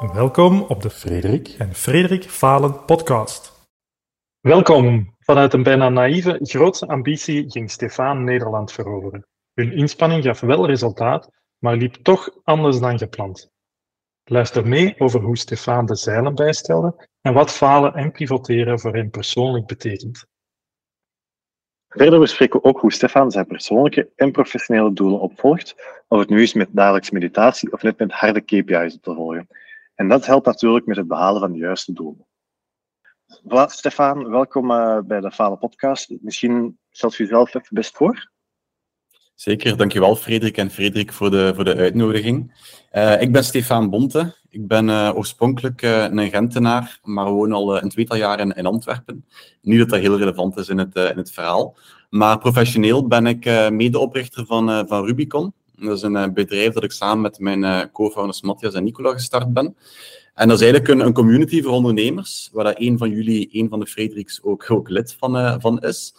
Welkom op de Frederik en Frederik Falen podcast. Welkom. Vanuit een bijna naïeve, grootse ambitie ging Stefan Nederland veroveren. Hun inspanning gaf wel resultaat, maar liep toch anders dan gepland. Luister mee over hoe Stefan de zeilen bijstelde en wat falen en pivoteren voor hem persoonlijk betekent. Verder bespreken we ook hoe Stefan zijn persoonlijke en professionele doelen opvolgt, of het nu is met dagelijks meditatie of net met harde KPI's te volgen. En dat helpt natuurlijk met het behalen van de juiste doelen. Voilà, Stefan, welkom uh, bij de Falen podcast. Misschien stelt u jezelf even best voor. Zeker, dankjewel Frederik en Frederik voor de, voor de uitnodiging. Uh, ik ben Stefan Bonte. Ik ben uh, oorspronkelijk een Gentenaar, maar woon al een tweetal jaar in, in, Antwerpen. Niet dat dat heel relevant is in het, in het verhaal. Maar professioneel ben ik medeoprichter van, van Rubicon. Dat is een bedrijf dat ik samen met mijn co-founders Matthias en Nicola gestart ben. En dat is eigenlijk een, een community voor ondernemers, waar dat een van jullie, een van de Frederiks, ook, ook lid van, van is.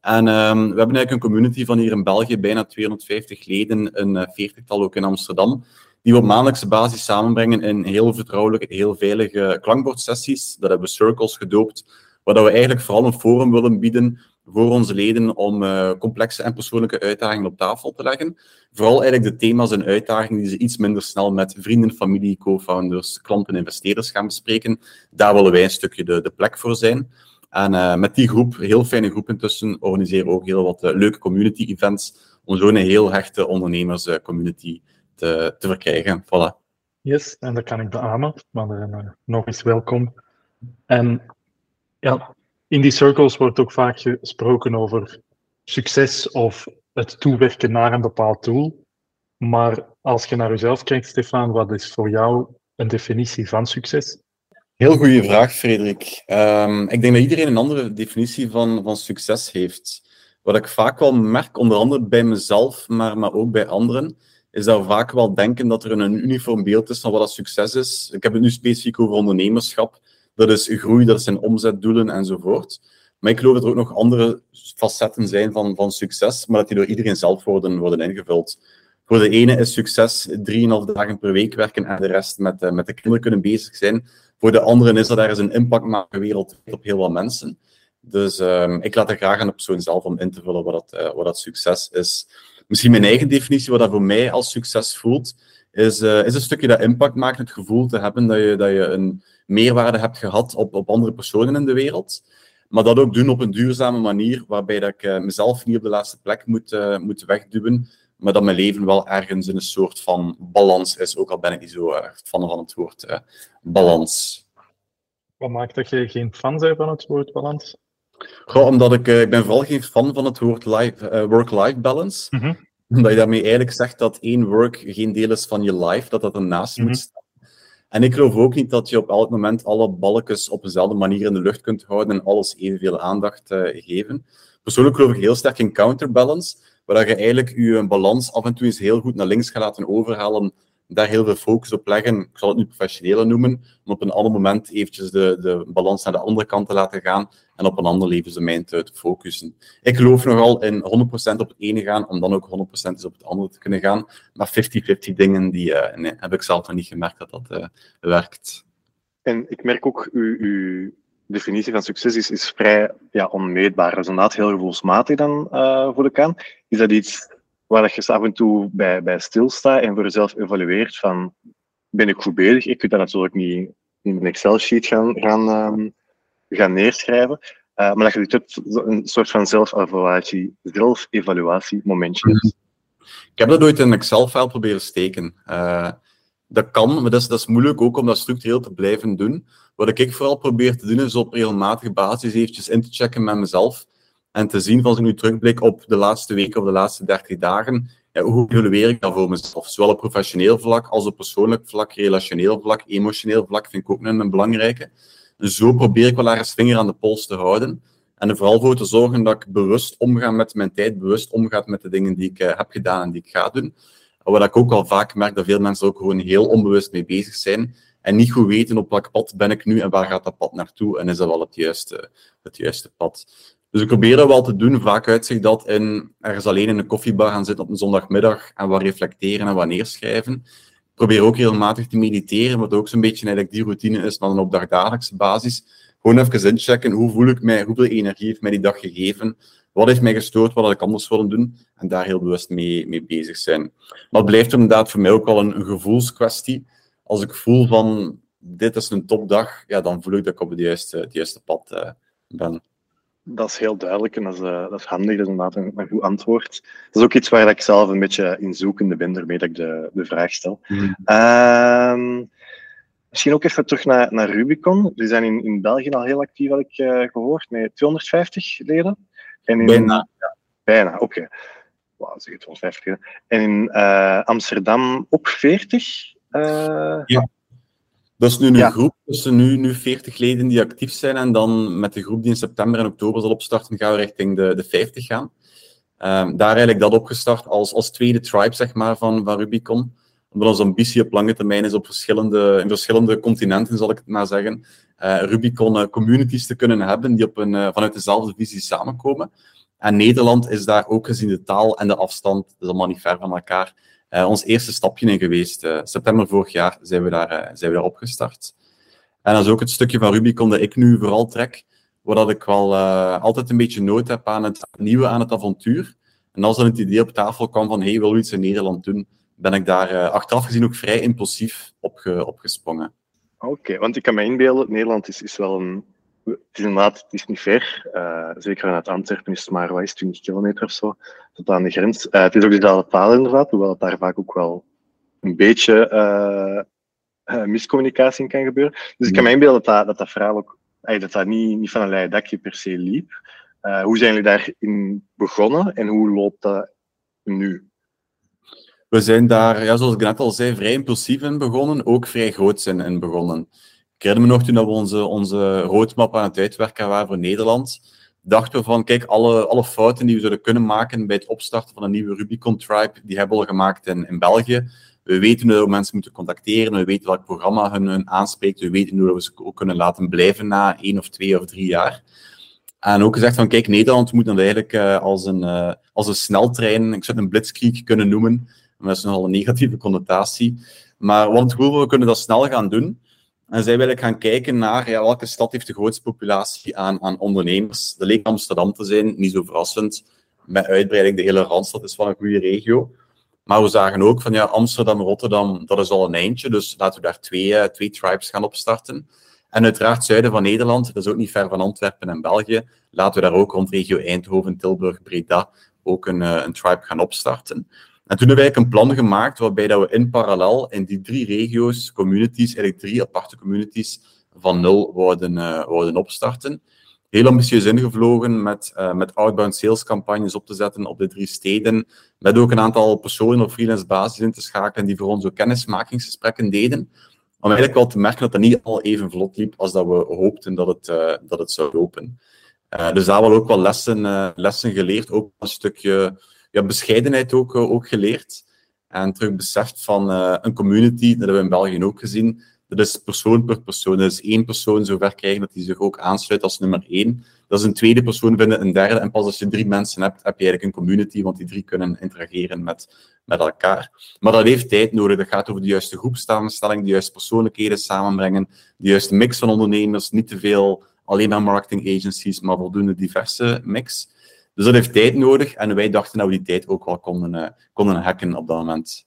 En um, we hebben eigenlijk een community van hier in België, bijna 250 leden, een veertigtal ook in Amsterdam, die we op maandelijkse basis samenbrengen in heel vertrouwelijke, heel veilige klankbordsessies. Dat hebben we Circles gedoopt, waar we eigenlijk vooral een forum willen bieden voor onze leden om uh, complexe en persoonlijke uitdagingen op tafel te leggen. Vooral eigenlijk de thema's en uitdagingen die ze iets minder snel met vrienden, familie, co-founders, klanten en investeerders gaan bespreken. Daar willen wij een stukje de, de plek voor zijn. En uh, met die groep, heel fijne groep intussen, organiseren we ook heel wat uh, leuke community events om zo'n heel hechte ondernemerscommunity te, te verkrijgen. Voilà. Yes, en dat kan ik beamen, maar nog eens welkom. En ja, in die circles wordt ook vaak gesproken over succes of het toewerken naar een bepaald doel. Maar als je naar jezelf kijkt, Stefan, wat is voor jou een definitie van succes? Heel goede vraag, Frederik. Um, ik denk dat iedereen een andere definitie van, van succes heeft. Wat ik vaak wel merk, onder andere bij mezelf, maar, maar ook bij anderen, is dat we vaak wel denken dat er een uniform beeld is van wat dat succes is. Ik heb het nu specifiek over ondernemerschap. Dat is groei, dat zijn omzetdoelen enzovoort. Maar ik geloof dat er ook nog andere facetten zijn van, van succes, maar dat die door iedereen zelf worden, worden ingevuld. Voor de ene is succes 3,5 dagen per week werken en de rest met, uh, met de kinderen kunnen bezig zijn. Voor de anderen is dat ergens een impact maken wereldwijd op heel wat mensen. Dus um, ik laat er graag aan de persoon zelf om in te vullen wat dat, uh, wat dat succes is. Misschien mijn eigen definitie, wat dat voor mij als succes voelt, is, uh, is een stukje dat impact maakt, het gevoel te hebben dat je, dat je een meerwaarde hebt gehad op, op andere personen in de wereld. Maar dat ook doen op een duurzame manier, waarbij dat ik uh, mezelf niet op de laatste plek moet, uh, moet wegduwen, maar dat mijn leven wel ergens in een soort van balans is, ook al ben ik niet zo erg fan van het woord balans. Wat maakt dat je geen fan bent van het woord balans? Goh, omdat ik, ik ben vooral geen fan van het woord uh, work-life balance. Mm -hmm. Omdat je daarmee eigenlijk zegt dat één work geen deel is van je life, dat dat ernaast mm -hmm. moet staan. En ik geloof ook niet dat je op elk moment alle balkjes op dezelfde manier in de lucht kunt houden en alles evenveel aandacht uh, geven. Persoonlijk geloof ik heel sterk in counterbalance, waar je eigenlijk je balans af en toe eens heel goed naar links gaat laten overhalen daar heel veel focus op leggen. Ik zal het nu professionele noemen, om op een ander moment eventjes de, de balans naar de andere kant te laten gaan en op een ander levensdomein te, te focussen. Ik geloof nogal in 100% op het ene gaan, om dan ook 100% op het andere te kunnen gaan. Maar 50-50 dingen, die nee, heb ik zelf nog niet gemerkt dat dat uh, werkt. En ik merk ook, uw, uw definitie van succes is, is vrij ja, onmeetbaar. Dat is inderdaad heel gevoelsmatig dan, uh, voel ik aan. Is dat iets waar je af en toe bij, bij stilstaat en voor jezelf evalueert van ben ik goed bezig? Ik kunt dat natuurlijk niet in een Excel-sheet gaan, gaan, um, gaan neerschrijven. Uh, maar dat je dit een soort van zelfevaluatie, zelfevaluatie momentje hebt. Ik heb dat ooit in een Excel-file proberen steken. Uh, dat kan, maar dat is, dat is moeilijk ook om dat structureel te blijven doen. Wat ik vooral probeer te doen, is op regelmatige basis eventjes in te checken met mezelf en te zien, als ik nu terugblik op de laatste weken of de laatste 30 dagen, hoe evalueer ik dat voor mezelf? Zowel op professioneel vlak als op persoonlijk vlak, relationeel vlak, emotioneel vlak vind ik ook een, een belangrijke. Dus zo probeer ik wel ergens vinger aan de pols te houden. En er vooral voor te zorgen dat ik bewust omga met mijn tijd, bewust omga met de dingen die ik uh, heb gedaan en die ik ga doen. Wat ik ook al vaak merk, dat veel mensen ook gewoon heel onbewust mee bezig zijn en niet goed weten op welk pad ben ik nu en waar gaat dat pad naartoe en is dat wel het juiste, het juiste pad. Dus ik probeer dat wel te doen. Vaak uitzicht dat in ergens alleen in een koffiebar gaan zitten op een zondagmiddag en wat reflecteren en wat neerschrijven. probeer ook regelmatig te mediteren, wat ook zo'n beetje eigenlijk die routine is, maar dan op dagdagelijkse basis. Gewoon even inchecken, hoe voel ik mij, hoeveel energie heeft mij die dag gegeven, wat heeft mij gestoord, wat had ik anders willen doen, en daar heel bewust mee, mee bezig zijn. Maar het blijft inderdaad voor mij ook wel een, een gevoelskwestie. Als ik voel van, dit is een topdag, ja, dan voel ik dat ik op het juiste, pad uh, ben. Dat is heel duidelijk en dat is, uh, dat is handig, dat is inderdaad een, een goed antwoord. Dat is ook iets waar ik zelf een beetje in zoekende ben, daarmee dat ik de, de vraag stel. Mm. Uh, misschien ook even terug naar, naar Rubicon. Die zijn in, in België al heel actief, had ik uh, gehoord, met 250 leden. En in, bijna. Ja, bijna, oké. Okay. Wauw, zeg 250 leden. En in Amsterdam ook 40? ja. Dat is nu een ja. groep, dus nu, nu 40 leden die actief zijn. En dan met de groep die in september en oktober zal opstarten, gaan we richting de, de 50 gaan. Um, daar eigenlijk dat opgestart als, als tweede tribe zeg maar, van, van Rubicon. Omdat onze ambitie op lange termijn is op verschillende, in verschillende continenten, zal ik het maar zeggen, uh, Rubicon uh, communities te kunnen hebben die op een, uh, vanuit dezelfde visie samenkomen. En Nederland is daar ook gezien de taal en de afstand, dat is allemaal niet ver van elkaar, ons eerste stapje in geweest. Uh, september vorig jaar zijn we, daar, uh, zijn we daar opgestart. En dat is ook het stukje van Rubicon dat ik nu vooral trek, waar ik wel altijd een beetje nood heb aan het nieuwe, aan het avontuur. En als dan het idee op tafel kwam van, hey, wil we iets in Nederland doen, ben ik daar achteraf gezien ook vrij impulsief op opgesprongen. Oké, want ik kan me inbeelden, Nederland is, is wel een het is het is niet ver. Uh, zeker vanuit Antwerpen is het maar wat is 20 kilometer of zo tot aan de grens. Uh, het is ook dezelfde taal inderdaad, hoewel het daar vaak ook wel een beetje uh, miscommunicatie in kan gebeuren. Dus ik kan me inbeelden dat dat, dat, verhaal ook dat dat niet, niet van een leien dakje per se liep. hoe zijn jullie daarin begonnen en hoe loopt dat nu? We zijn daar, ja, zoals ik net al zei, vrij impulsief in begonnen, ook vrij groot zijn in begonnen. Ik herinner me nog toen we onze, onze roadmap aan het uitwerken waren voor Nederland, dachten we van, kijk, alle, alle fouten die we zouden kunnen maken bij het opstarten van een nieuwe Rubicon Tribe, die hebben we al gemaakt in, in België. We weten hoe we mensen moeten contacteren, we weten welk programma hun, aanspreekt, we weten hoe we ze ook kunnen laten blijven na één of twee of drie jaar. En ook gezegd van, kijk, Nederland moet dan eigenlijk uh, als, een, uh, als een sneltrein, ik zou het een blitzkrieg kunnen noemen, maar dat is nogal een negatieve connotatie. Maar het gevoel we kunnen dat snel gaan doen. En zij willen gaan kijken naar ja, welke stad heeft de grootste populatie aan, aan ondernemers. Dat leek Amsterdam te zijn, niet zo verrassend. Met uitbreiding, de hele Randstad is wel een goede regio. Maar we zagen ook van ja, Amsterdam, Rotterdam, dat is al een eindje. Dus laten we daar twee, uh, twee tribes gaan opstarten. En uiteraard zuiden van Nederland, dat is ook niet ver van Antwerpen en België. Laten we daar ook rond regio Eindhoven, Tilburg, Breda ook een, uh, een tribe gaan opstarten. En toen hebben wij een plan gemaakt waarbij dat we in parallel in die drie regio's, communities, eigenlijk drie aparte communities, van nul wouden, uh, wouden opstarten. Heel ambitieus ingevlogen met, uh, met outbound sales campagnes op te zetten op de drie steden. Met ook een aantal personen op freelance basis in te schakelen die voor ons ook kennismakingsgesprekken deden. Om eigenlijk wel te merken dat dat niet al even vlot liep als dat we hoopten dat het, uh, dat het zou lopen. dus daar wel ook wel lessen, lessen geleerd. Ook een stukje ja, bescheidenheid ook, eh, ook geleerd. En terug beseft van uh, een community, dat hebben we in België ook gezien. Dat is persoon per persoon. Dat is één persoon zover krijgen dat hij zich ook aansluit als nummer één. Dat is een tweede persoon vinden, een derde. En pas als je drie mensen hebt, heb je eigenlijk een community, want die drie kunnen interageren met, met elkaar. Maar dat heeft tijd nodig. Dat gaat over de juiste groepsamenstelling, de juiste persoonlijkheden samenbrengen, de juiste mix van ondernemers. Niet te veel alleen maar marketing agencies, maar voldoende diverse mix. Dus dat heeft tijd nodig en wij dachten dat we die tijd ook wel konden, uh, konden hacken op dat moment.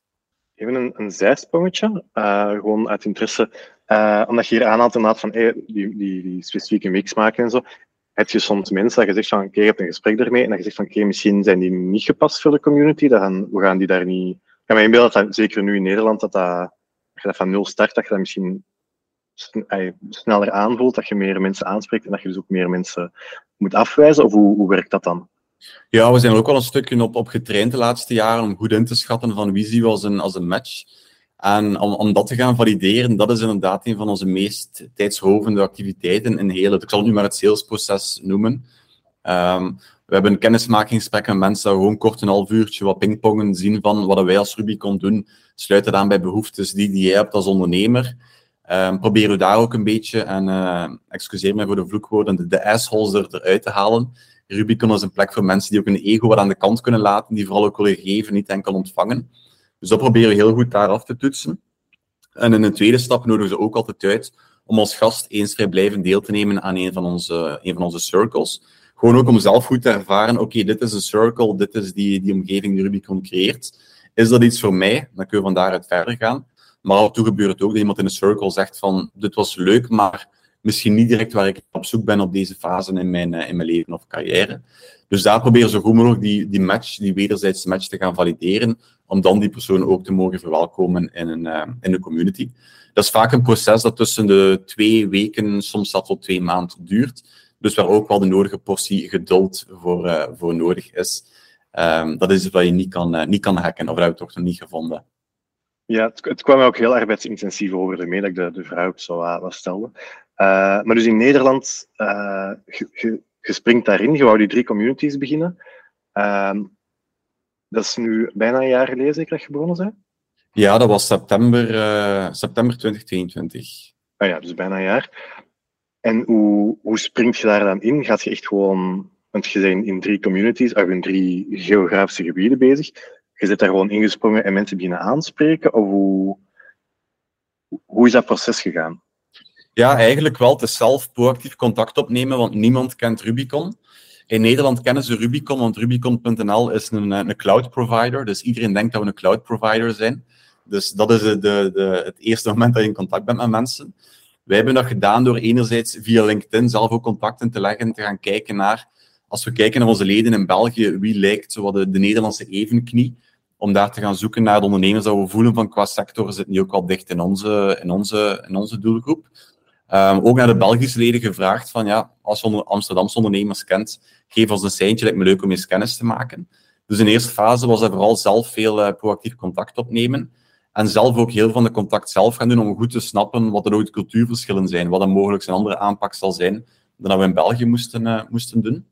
Even een, een zijsprongetje, uh, gewoon uit interesse. Uh, omdat je hier aanhaalt inderdaad van die, die, die, specifieke mix maken en zo. Heb je soms mensen dat je zegt van, oké, je hebt een gesprek ermee en dat je zegt van, oké, misschien zijn die niet gepast voor de community, dan we gaan die daar niet... Ik kan me inbeelden dat, zeker nu in Nederland, dat, dat, dat je dat van nul start, dat je dat misschien sneller aanvoelt, dat je meer mensen aanspreekt en dat je dus ook meer mensen moet afwijzen? Of hoe, hoe werkt dat dan? Ja, we zijn er ook wel een stukje op, op getraind de laatste jaren om goed in te schatten van wie zien we als een, als een match. En om, om dat te gaan valideren, dat is inderdaad een van onze meest tijdsrovende activiteiten in heel het, ik zal het nu maar het salesproces noemen. Um, we hebben een kennismakingsgesprek met mensen gewoon kort een half uurtje wat pingpongen zien van wat wij als Rubicon doen. Sluiten aan bij behoeftes die, die jij hebt als ondernemer. Um, proberen we daar ook een beetje, en uh, excuseer me voor de vloekwoorden, de, de assholes er, eruit te halen. Rubicon is een plek voor mensen die ook een ego wat aan de kant kunnen laten, die vooral ook willen geven, niet enkel ontvangen. Dus dat proberen we heel goed daar af te toetsen. En in een tweede stap nodigen ze ook altijd uit om als gast eens vrijblijvend deel te nemen aan een van onze, een van onze circles. Gewoon ook om zelf goed te ervaren, oké, dit is een circle, dit is die, die omgeving die Rubicon creëert. Is dat iets voor mij? Dan kun je van daaruit verder gaan. Maar af en toe gebeurt het ook dat iemand in een circle zegt van, dit was leuk, maar misschien niet direct waar ik op zoek ben op deze fase in mijn, in mijn leven of carrière. Dus daar proberen zo goed mogelijk die, die match, die wederzijdse match te gaan valideren, om dan die persoon ook te mogen verwelkomen in, een, uh, in de community. Dat is vaak een proces dat tussen de twee weken, soms zelfs tot twee maanden duurt. Dus waar ook wel de nodige portie geduld voor, uh, voor nodig is. Um, dat is wat je niet kan, niet kan hacken, of dat heb ik toch nog niet gevonden. Ja, het, kwam ook heel arbeidsintensief over ermee dat ik de, de vraag ook zo wat stelde. Uh, maar dus in Nederland, je, je springt daarin, je wou die drie communities beginnen. Uh, dat is nu bijna een jaar geleden zeker dat je begonnen bent? Ja, dat was september, uh, september 2022. Ah ja, dus bijna een jaar. En hoe, hoe springt je daar dan in? Gaat je echt gewoon, want je bent in drie communities, of in drie geografische gebieden bezig. Je zit daar gewoon ingesprongen en mensen beginnen aanspreken? Of hoe, hoe is dat proces gegaan? Ja, eigenlijk wel. Is zelf proactief contact opnemen, want niemand kent Rubicon. In Nederland kennen ze Rubicon, want Rubicon.nl is een, een cloud provider. Dus iedereen denkt dat we een cloud provider zijn. Dus dat is de, de, het eerste moment dat je in contact bent met mensen. Wij hebben dat gedaan door enerzijds via LinkedIn zelf ook contacten te leggen, te gaan kijken naar, als we kijken naar onze leden in België, wie lijkt de, de Nederlandse evenknie, om daar te gaan zoeken naar de ondernemers dat we voelen van qua sector zitten die ook wel dicht in onze, in onze, in onze doelgroep. Um, ook naar de Belgische leden gevraagd van ja, als je Amsterdamse ondernemers kent, geef ons een seintje, lijkt me leuk om eens kennis te maken. Dus in de eerste fase was er vooral zelf veel uh, proactief contact opnemen. En zelf ook heel van de contact zelf gaan doen om goed te snappen wat er ook cultuurverschillen zijn, wat er mogelijk een andere aanpak zal zijn dan dat we in België moesten, uh, moesten doen.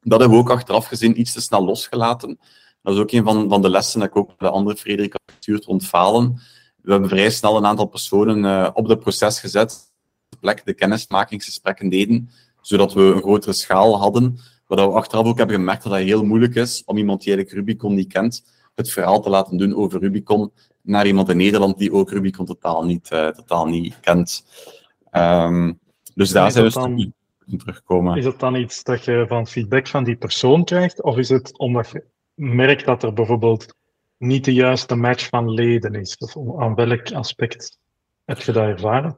Dat hebben we ook achteraf gezien iets te snel losgelaten. Dat is ook een van, van de lessen dat ik ook bij de andere Frederik had gestuurd rond falen. We hebben vrij snel een aantal personen uh, op het proces gezet plek de kennismakingsgesprekken deden, zodat we een grotere schaal hadden. Wat we achteraf ook hebben gemerkt dat het heel moeilijk is om iemand die eigenlijk Rubicon niet kent, het verhaal te laten doen over Rubicon naar iemand in Nederland die ook Rubicon totaal niet, uh, totaal niet kent. Um, dus daar zijn we dan, terugkomen. Is het dan iets dat je van feedback van die persoon krijgt? Of is het omdat je merkt dat er bijvoorbeeld niet de juiste match van leden is? Of aan welk aspect heb je dat ervaren?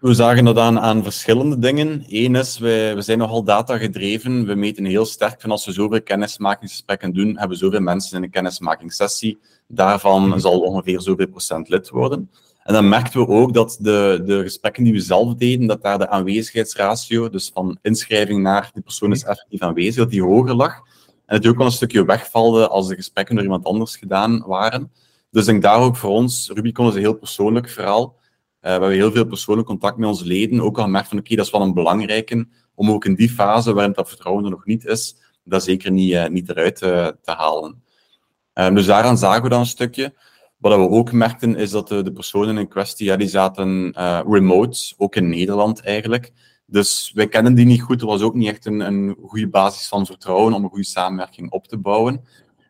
We zagen dat aan, aan verschillende dingen. Eén is, we, we zijn nogal data gedreven. We meten heel sterk van als we zoveel kennismakingsgesprekken doen, hebben we zoveel mensen in een kennismakingssessie. Daarvan mhm. zal ongeveer zoveel procent lid worden. En dan merkten we ook dat de, de gesprekken die we zelf deden, dat daar de aanwezigheidsratio, dus van inschrijving naar die persoon is effectief aanwezig, dat die hoger lag. En het ook wel een stukje wegvalde als de gesprekken door iemand anders gedaan waren. Dus ik denk daar ook voor ons, Rubicon is een heel persoonlijk verhaal. Uh, we hebben heel veel persoonlijk contact met onze leden. Ook al gemerkt van oké, dat is wel een belangrijke om ook in die fase waarin dat vertrouwen er nog niet is, dat zeker niet, uh, niet eruit uh, te halen. Um, dus daaraan zagen we dan een stukje. Wat we ook merkten is dat de, personen in kwestie, ja, die zaten remote, ook in Nederland eigenlijk. Dus wij kennen die niet goed. Er was ook niet echt een, een goede basis van vertrouwen om een goede samenwerking op te bouwen.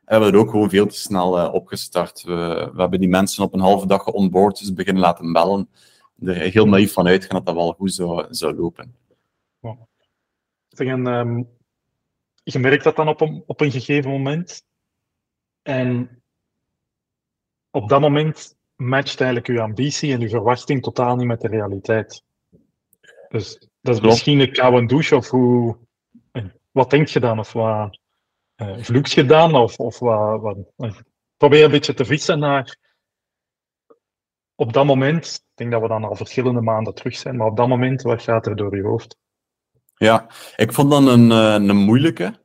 We hebben het ook gewoon veel te snel opgestart. We, we, hebben die mensen op een halve dag onboard dus beginnen laten bellen er heel naïef van uitgaan dat dat wel goed zou, zou lopen. Wow. en, um, je merkt dat dan op een, op een gegeven moment. En op dat moment matcht eigenlijk uw ambitie en uw verwachting totaal niet met de realiteit. Dus dat is misschien een koude douche of hoe... Wat denk je dan? Of wat vloeks je dan? Of, of wat, wat, probeer een beetje te vissen naar op dat moment, ik denk dat we dan al verschillende maanden terug zijn, maar op dat moment, wat gaat er door je hoofd? Ja, ik vond dat een, eh, een moeilijke,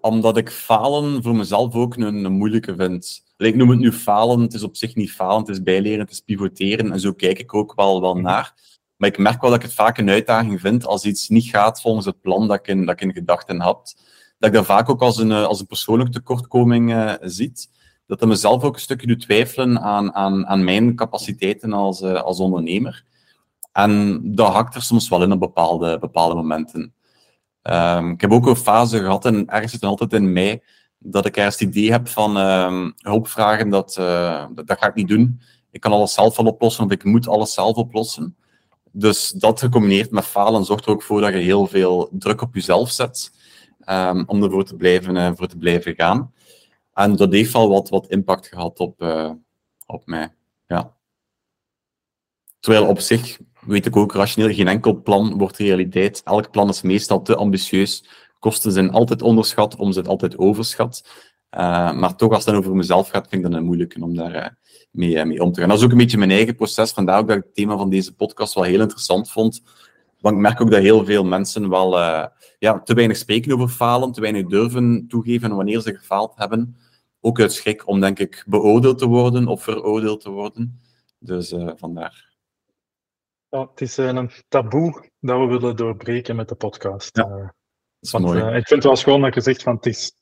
omdat ik falen voor mezelf ook een, een moeilijke vind. Ik noem het nu falen, het is op zich niet falen, het is bijleren, het is pivoteren, en zo kijk ik ook wel, wel naar. Maar ik merk wel dat ik het vaak een uitdaging vind als iets niet gaat volgens het plan dat ik in, dat ik in gedachten had. Dat ik dat vaak ook als een, eh, als een persoonlijke tekortkoming uh, ziet dat dat mezelf ook een stukje doet twijfelen aan, aan, aan mijn capaciteiten als, uh, als ondernemer. En dat hakt er soms wel in op bepaalde, bepaalde momenten. Um, ik heb ook een fase gehad, en ergens zit altijd in mij, dat ik ergens het idee heb van um, hulp vragen, dat, dat, dat, ga ik niet doen. ik kan alles zelf wel oplossen of ik moet alles zelf oplossen. Dus dat gecombineerd met falen zorgt er ook voor dat je heel veel druk op jezelf zet um, om ervoor te blijven, uh, voor te blijven gaan. En dat heeft wel wat, wat impact gehad op, uh, op mij. Ja. Terwijl op zich weet ik ook rationeel, geen enkel plan wordt realiteit. Elk plan is meestal te ambitieus. Kosten zijn altijd onderschat, omzet altijd overschat. Uh, maar toch, als het dan over mezelf gaat, vind ik dat een moeilijke om daar mee, mee, om te gaan. Dat is ook een beetje mijn eigen proces. Vandaar ook dat ik het thema van deze podcast wel heel interessant vond. Want ik merk ook dat heel veel mensen wel ja, te weinig spreken over falen, te weinig durven toegeven wanneer ze gefaald hebben. Ook uit schrik om, denk ik, beoordeeld te worden of veroordeeld te worden. Dus vandaar. Ja, het is een taboe dat we willen doorbreken met de podcast. Ja, dat is want, mooi. ik vind het wel schoon dat je zegt van het is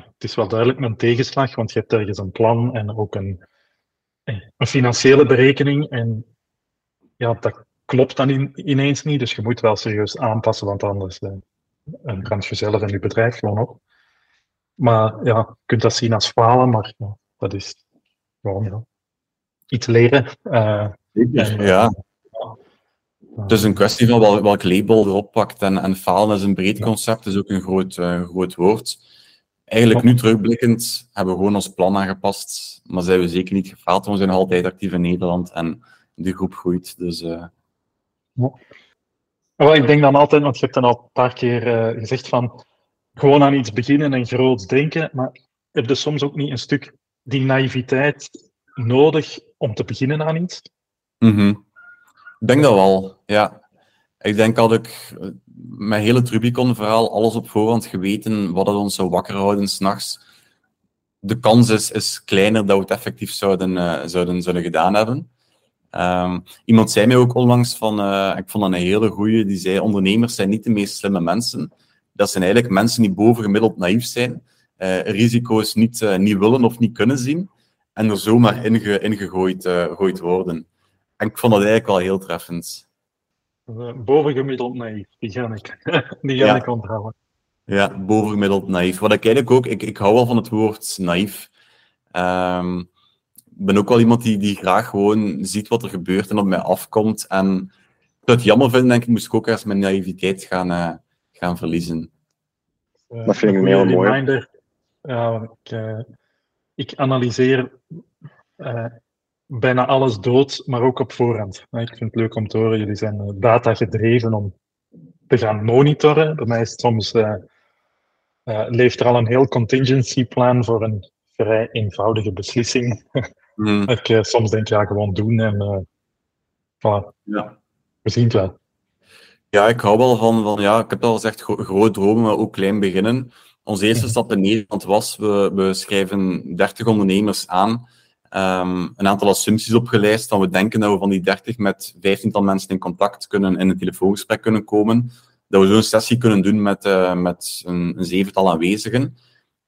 het is wel duidelijk een tegenslag, want je hebt ergens een plan en ook een, een financiële berekening. En ja, dat klopt dan in, ineens niet, dus je moet wel serieus aanpassen, want anders uh, kan je jezelf en je bedrijf gewoon op. Maar ja, je kunt dat zien als falen, maar ja, dat is gewoon ja, iets leren. Uh, en, ja. Het is een kwestie van welk, welk label erop pakt. En, en falen is een breed concept, is ook een groot, uh, groot woord eigenlijk nu terugblikkend hebben we gewoon ons plan aangepast, maar zijn we zeker niet gefaald. We zijn nog altijd actief in Nederland en de groep groeit. Dus, uh... ja. ik denk dan altijd, want je hebt dan al een paar keer uh, gezegd van gewoon aan iets beginnen en groot denken, maar heb je soms ook niet een stuk die naïviteit nodig om te beginnen aan iets? -hmm. Ik denk dat wel, ja. Ik denk dat ik mijn hele Rubicon-verhaal, alles op voorhand geweten, wat het ons zou wakker houden s'nachts. De kans is, kleiner dat we het effectief zouden, uh, zouden, zouden gedaan hebben. Um, iemand zei mij ook onlangs van, uh, ik vond dat een hele goeie, die zei, ondernemers zijn niet de meest slimme mensen. Dat zijn eigenlijk mensen die bovengemiddeld naïef zijn, uh, risico's niet, niet willen of niet kunnen zien, en er zomaar inge, ingegooid gegooid worden. En ik vond dat eigenlijk wel heel treffend. Eh, bovengemiddeld naïef, die ga ik, die ga ja. ik onthouden. Ja, bovengemiddeld naïef. Wat ik eigenlijk ook, ik, ik hou wel van het woord naïef. Um, ik ben ook wel iemand die, die graag gewoon ziet wat er gebeurt en op mij afkomt. En het jammer vind, denk ik, moest ik ook ergens mijn naïviteit gaan, uh, gaan verliezen. Uh, dat vind ik een heel mooi. Uh, ik, uh, ik analyseer bijna alles dood, maar ook op voorhand. Ik vind het leuk om te horen, jullie zijn eh, data gedreven om te gaan monitoren. Bij mij is het soms, uh, uh, leeft er al een heel contingency plan voor een vrij eenvoudige beslissing. Mm. ik uh, soms denk, ja, gewoon doen en voilà. ja. we zien het wel. Ja, ik hou wel van, van ja, ik heb al gezegd, gro groot dromen, maar ook klein beginnen. Onze eerste stap in Nederland was, we, we schrijven 30 ondernemers aan um, een aantal assumpties opgelijst. Dan we denken dat we van die 30 met 15 mensen in contact kunnen, in een telefoongesprek kunnen komen. Dat we zo'n sessie kunnen doen met, uh, met een, een, zevental aanwezigen.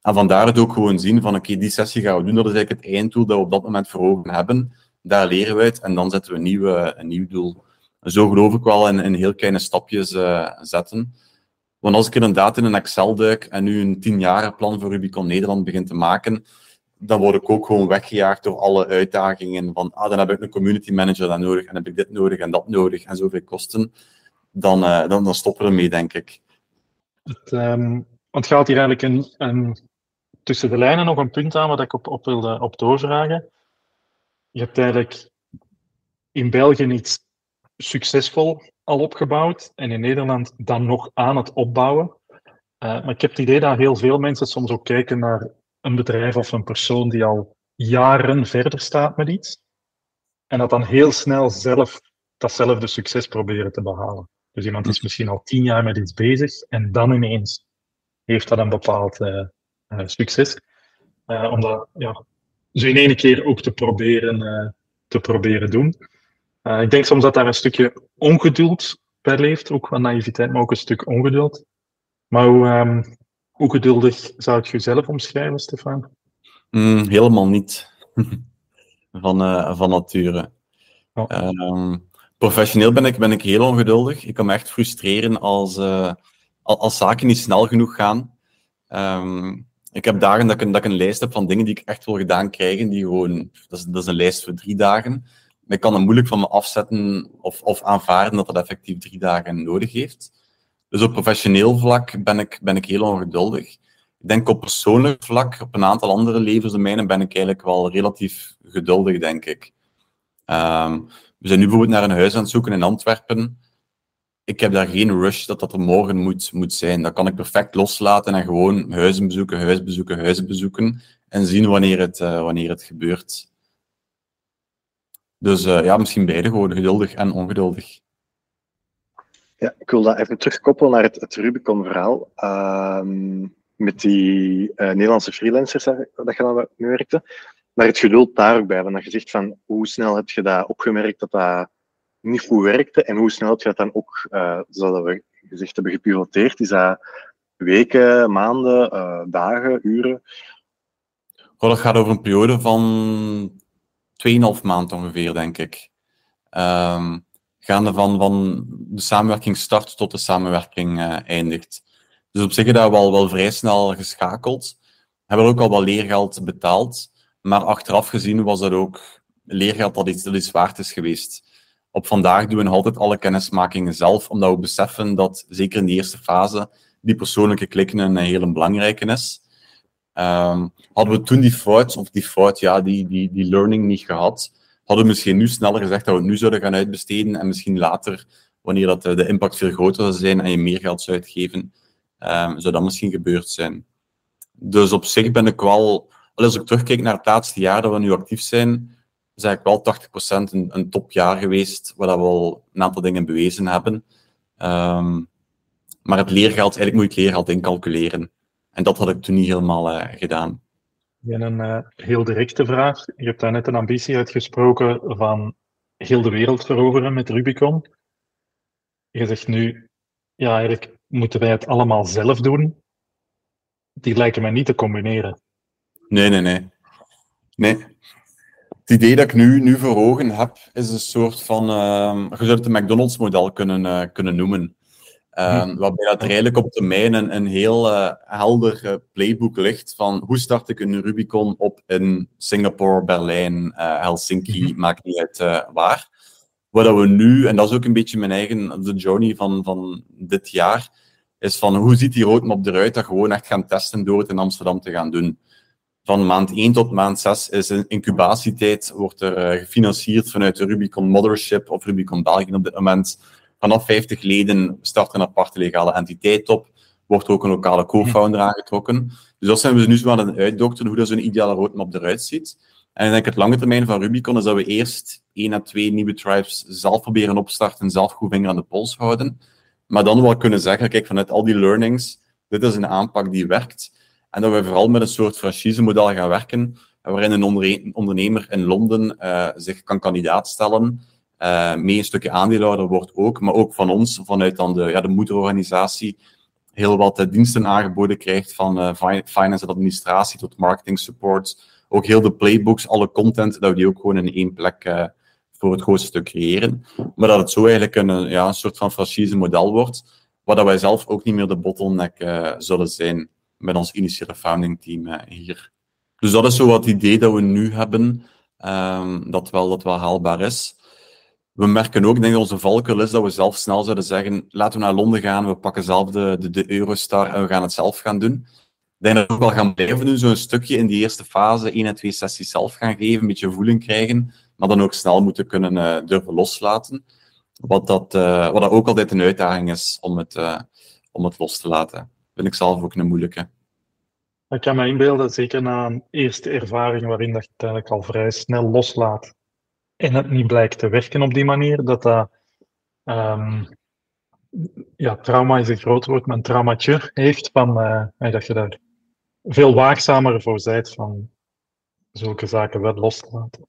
En vandaar het ook gewoon zien van oké, die sessie gaan we doen. Dat is eigenlijk het einddoel dat we op dat moment voor ogen hebben. Daar leren we uit en dan zetten we een, nieuwe, een nieuw doel. Zo geloof ik wel in, heel kleine stapjes uh, zetten. Want als ik inderdaad in een Excel duik en nu een tienjaren plan voor Rubicon Nederland begin te maken, dan word ik ook gewoon weggejaagd door alle uitdagingen van, ah, dan heb ik een community manager dan nodig, en heb ik dit nodig en dat nodig, en zoveel kosten. Dan, uh, dan, dan stoppen we ermee, denk ik. Het, um, het gaat hier eigenlijk een, een, tussen de lijnen nog een punt aan wat ik op, op wilde op doorvragen. Je hebt eigenlijk in België iets succesvol al opgebouwd en in Nederland dan nog aan het opbouwen. Uh, maar ik heb het idee dat heel veel mensen soms ook kijken naar een bedrijf of een persoon die al jaren verder staat met iets. En dat dan heel snel zelf datzelfde succes proberen te behalen. Dus iemand is misschien al tien jaar met iets bezig en dan ineens heeft dat een bepaald uh, uh, succes. Uh, om dat ja, zo in één keer ook te proberen, te proberen doen. ik denk soms dat daar een stukje ongeduld bij leeft, ook wat naïviteit, maar ook een stuk ongeduld. Maar hoe, um, hoe geduldig zou het jezelf omschrijven, Stefan? Mm, helemaal niet. van, uh, van nature. Oh. Um, professioneel ben ik, ben ik heel ongeduldig. Ik kan me echt frustreren als, uh, als zaken niet snel genoeg gaan. Um, Ik heb dagen dat ik, een, lijst heb van dingen die ik echt wil gedaan krijgen, die gewoon, dat is, dat is een lijst voor drie dagen. Maar ik kan er moeilijk van me afzetten of, of aanvaarden dat dat effectief drie dagen nodig heeft. Dus op professioneel vlak ben ik, ben ik heel ongeduldig. Ik denk op persoonlijk vlak, op een aantal andere levensdomeinen, ben ik eigenlijk wel relatief geduldig, denk ik. Ehm, we zijn nu bijvoorbeeld naar een huis aan het zoeken in Antwerpen. Ik heb daar geen rush dat dat er morgen moet, moet zijn. Dat kan ik perfect loslaten en gewoon huizen bezoeken, huizen bezoeken, huizen bezoeken. En zien wanneer het, uh, wanneer het gebeurt. Dus uh, ja, misschien beide gewoon geduldig en ongeduldig. Ja, ik wil dat even terugkoppelen naar het, het Rubicon-verhaal. Uh, met die uh, Nederlandse freelancers dat, je dan werkte. Maar het geduld daar ook bij. Want dat je zegt van hoe snel heb je dat opgemerkt dat dat niet goed werkte en hoe snel je dat dan ook, uh, zoals we gezegd hebben, gepiloteerd? Is dat weken, maanden, uh, dagen, uren? Dat gaat over een periode van 2,5 maand ongeveer, denk ik. Um, gaande van, van de samenwerking start tot de samenwerking uh, eindigt. Dus op zich hebben we wel, wel vrij snel geschakeld. Hebben we ook al wat leergeld betaald. Maar achteraf gezien was dat ook leergeld dat iets, dat iets waard is geweest. Op vandaag doen we altijd alle kennismakingen zelf, omdat we beseffen dat, zeker in de eerste fase, die persoonlijke klikken een hele belangrijke is. Um, hadden we toen die fout, of die fout, ja, die, die, die learning niet gehad, hadden we misschien nu sneller gezegd dat we het nu zouden gaan uitbesteden en misschien later, wanneer dat de impact veel groter zou zijn en je meer geld zou uitgeven, um, zou dat misschien gebeurd zijn. Dus op zich ben ik wel, als ik terugkijk naar het laatste jaar dat we nu actief zijn, is eigenlijk wel 80% een, een topjaar geweest, waar we al een aantal dingen bewezen hebben. Um, maar het leergeld, eigenlijk moet je het leergeld incalculeren. En dat had ik toen niet helemaal uh, gedaan. En een uh, heel directe vraag. Je hebt daar net een ambitie uitgesproken van heel de wereld veroveren met Rubicon. Je zegt nu, ja, eigenlijk moeten wij het allemaal zelf doen. Die lijken mij niet te combineren. Nee, nee, nee. Nee, het idee dat ik nu, nu voor ogen heb, is een soort van, uh, je zou het een McDonald's-model kunnen, uh, kunnen noemen. Uh, hm. Waarbij dat er eigenlijk op termijn een, een heel uh, helder playbook ligt van hoe start ik een Rubicon op in Singapore, Berlijn, Helsinki, hm. maakt niet uit waar. Wat we nu, en dat is ook een beetje mijn eigen de journey van, van dit jaar, is van hoe ziet die roadmap eruit dat gewoon echt gaan testen door het in Amsterdam te gaan doen van maand 1 tot maand 6 is een incubatietijd, wordt er uh, gefinancierd vanuit de Rubicon Mothership of Rubicon België op dit moment. Vanaf 50 leden start een aparte legale entiteit op, wordt ook een lokale co-founder aangetrokken. Dus dat zijn we nu zo aan het uitdokteren, hoe dat zo'n ideale roadmap eruit ziet. En ik denk het lange termijn van Rubicon is dat we eerst één à twee nieuwe tribes zelf proberen opstarten, zelf goed vinger aan de pols houden. Maar dan wel kunnen zeggen, kijk, vanuit al die learnings, dit is een aanpak die werkt. En dat we vooral met een soort franchise-model gaan werken, waarin een ondernemer in Londen uh, zich kan kandidaat stellen, uh, mee een stukje aandeelhouder wordt ook, maar ook van ons, vanuit dan de, ja, de moederorganisatie, heel wat uh, diensten aangeboden krijgt, van finance en administratie tot marketing support. Ook heel de playbooks, alle content, dat we die ook gewoon in één plek voor het grootste stuk creëren. Maar dat het zo eigenlijk een, ja, een soort van franchise-model wordt, waar dat wij zelf ook niet meer de bottleneck zullen zijn met ons initiële founding team uh, hier. Dus dat is zo wat het idee dat we nu hebben, um, dat, wel, dat wel haalbaar is. We merken ook, denk ik, onze valkuil is dat we zelf snel zouden zeggen, laten we naar Londen gaan, we pakken zelf de, de, Eurostar en we gaan het zelf gaan doen. Ik denk dat we ook wel gaan blijven doen, zo'n stukje in die eerste fase, één en twee sessies zelf gaan geven, een beetje voeling krijgen, maar dan ook snel moeten kunnen uh, durven loslaten. Wat, dat, uh, wat dat ook altijd een uitdaging is om het, om het los te laten vind ik zelf ook een moeilijke. Ik kan me inbeelden, zeker na een eerste ervaring waarin dat je het eigenlijk al vrij snel loslaat en het niet blijkt te werken op die manier, dat dat um, ja, trauma is een groot woord, maar een traumatje heeft van uh, dat je daar veel waakzamer voor bent van zulke zaken wel los te laten.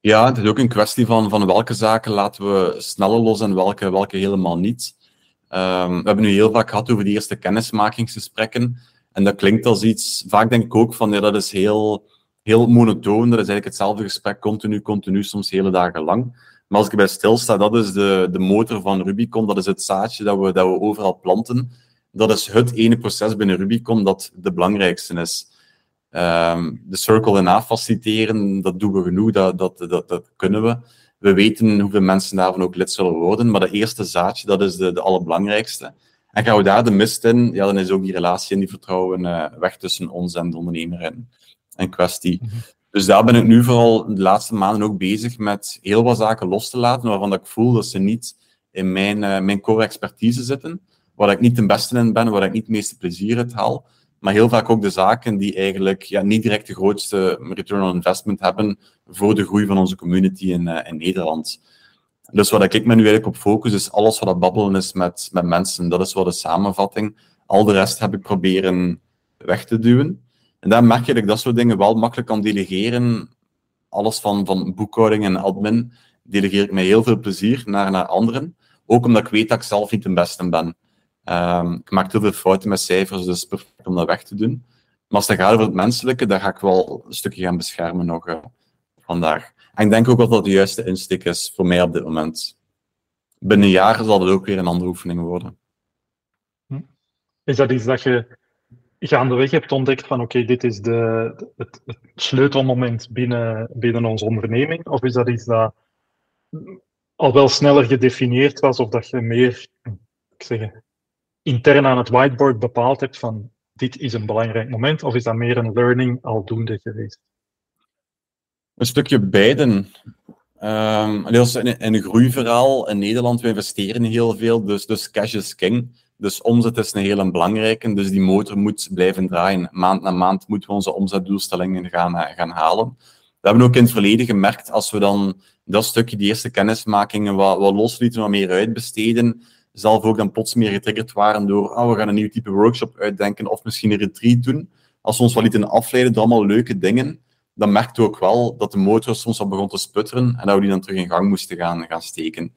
Ja, het is ook een kwestie van, van welke zaken laten we sneller los en welke, welke helemaal niet. Um, we hebben nu heel vaak gehad over die eerste kennismakingsgesprekken. En dat klinkt als iets, vaak denk ik ook van, ja, dat is heel, heel monotoon. Dat is eigenlijk hetzelfde gesprek, continu, continu, soms hele dagen lang. Maar als ik bij stilsta, dat is de, de motor van Rubicon, dat is het zaadje dat we, dat we overal planten. dat is het ene proces binnen Rubicon dat de belangrijkste is. Ehm, de circle daarna faciliteren, dat doen we genoeg, dat, dat, dat, dat, kunnen we. We weten hoeveel mensen daarvan ook lid zullen worden, maar de eerste zaadje, dat is de, de allerbelangrijkste. En gaan we daar de mist in, ja, dan is ook die relatie en die vertrouwen uh, weg tussen ons en de ondernemer in, in kwestie. Mhm. Dus daar ben ik nu vooral de laatste maanden ook bezig met heel wat zaken los te laten, waarvan ik voel dat ze niet in mijn, uh, mijn core expertise zitten, waar ik niet de beste in ben, waar ik niet het meeste plezier uit haal, maar heel vaak ook de zaken die eigenlijk ja, niet direct de grootste return on investment hebben voor de groei van onze community in, uh, in Nederland. Dus wat ik me nu eigenlijk op focus, is alles wat dat babbelen is met, met mensen. Dat is wat de samenvatting. Al de rest heb ik proberen weg te duwen. En daar merk je dat ik dat soort dingen wel makkelijk kan delegeren. Alles van, van boekhouding en admin delegeer ik met heel veel plezier naar, naar anderen. Ook omdat ik weet dat ik zelf niet de beste ben. Um, ik maak heel veel fouten met cijfers, dus perfect om dat weg te doen. Maar als het gaat over het menselijke, daar ga ik wel een stukje gaan beschermen nog uh, vandaag. En ik denk ook dat dat de juiste insteek is voor mij op dit moment. Binnen jaar zal het ook weer een andere oefening worden. Hm. Is dat iets dat je gaandeweg hebt ontdekt van oké, dit is de, het, het, sleutelmoment binnen, binnen onze onderneming? Of is dat iets dat al wel sneller gedefinieerd was of dat je meer ik zeg, intern aan het whiteboard bepaald hebt van dit is een belangrijk moment? Of is dat meer een learning aldoende geweest? Een stukje beiden. Um, is in, in een groeiverhaal in Nederland, we investeren heel veel, dus, dus cash is king. Dus omzet is een hele belangrijke, dus die motor moet blijven draaien. Maand na maand moeten we onze omzetdoelstellingen gaan, eh, gaan halen. We hebben ook in het verleden gemerkt, als we dan dat stukje, die eerste kennismakingen, wat, wat loslieten, wat meer uitbesteden, zelf ook dan plots meer getriggerd waren door, oh, we gaan een nieuw type workshop uitdenken of misschien een retreat doen. Als we ons wel lieten afleiden door allemaal leuke dingen, dan merkte we ook wel dat de motor soms al begon te sputteren en dat we die dan terug in gang moesten gaan, gaan steken.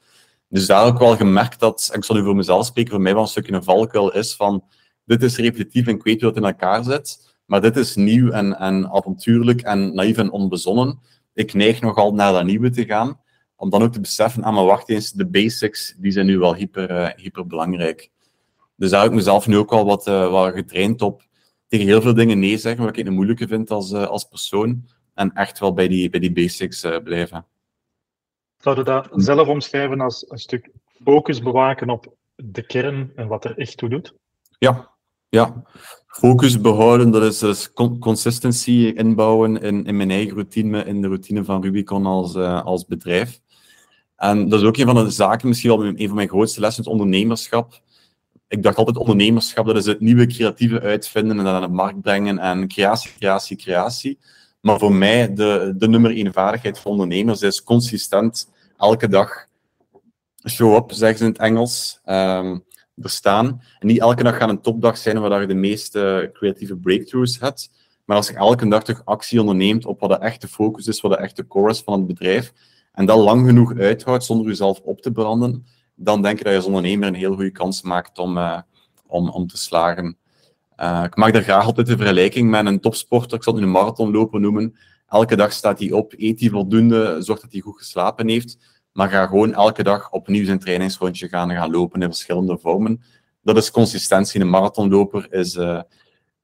Dus daar ook wel gemerkt dat, ik zal nu voor mezelf spreken, voor mij wel een stukje een valkuil is van, dit is repetitief en ik weet hoe het in elkaar zit, maar dit is nieuw en, en avontuurlijk en naïef en onbezonnen. Ik neig nogal naar dat nieuwe te gaan, om dan ook te beseffen, ah maar wacht eens, de basics, die zijn nu wel hyper, uh, hyper belangrijk. Dus daar heb ik mezelf nu ook wel wat, uh, wat getraind op tegen heel veel dingen nee zeggen, wat ik een moeilijke vind als, uh, als persoon. En echt wel bij die, bij die basics uh, blijven. Zou je dat zelf omschrijven als een stuk focus bewaken op de kern en wat er echt toe doet? Ja, ja. Focus behouden, dat is dus consistency inbouwen in, in mijn eigen routine, in de routine van Rubicon als, uh, als bedrijf. En dat is ook een van de zaken, misschien wel een van mijn grootste lessen, het ondernemerschap ik dacht altijd ondernemerschap, dat is het nieuwe creatieve uitvinden en dat aan de markt brengen en creatie, creatie, creatie. Maar voor mij, de, de nummer één vaardigheid van ondernemers is consistent elke dag show up, zeggen ze in het Engels, um, er staan. En niet elke dag gaat een topdag zijn waar je de meeste creatieve breakthroughs hebt. Maar als je elke dag toch actie onderneemt op wat de echte focus is, wat de echte core is van het bedrijf, en dat lang genoeg uithoudt zonder jezelf op te branden, dan denk ik dat je als ondernemer een heel goede kans maakt om, uh, om, om te slagen. Uh, ik maak daar graag altijd de vergelijking met een topsporter. Ik zal nu een marathonloper noemen. Elke dag staat hij op, eet hij voldoende, zorgt dat hij goed geslapen heeft. Maar ga gewoon elke dag opnieuw zijn trainingsrondje gaan, gaan lopen in verschillende vormen. Dat is consistentie. Een marathonloper is, uh,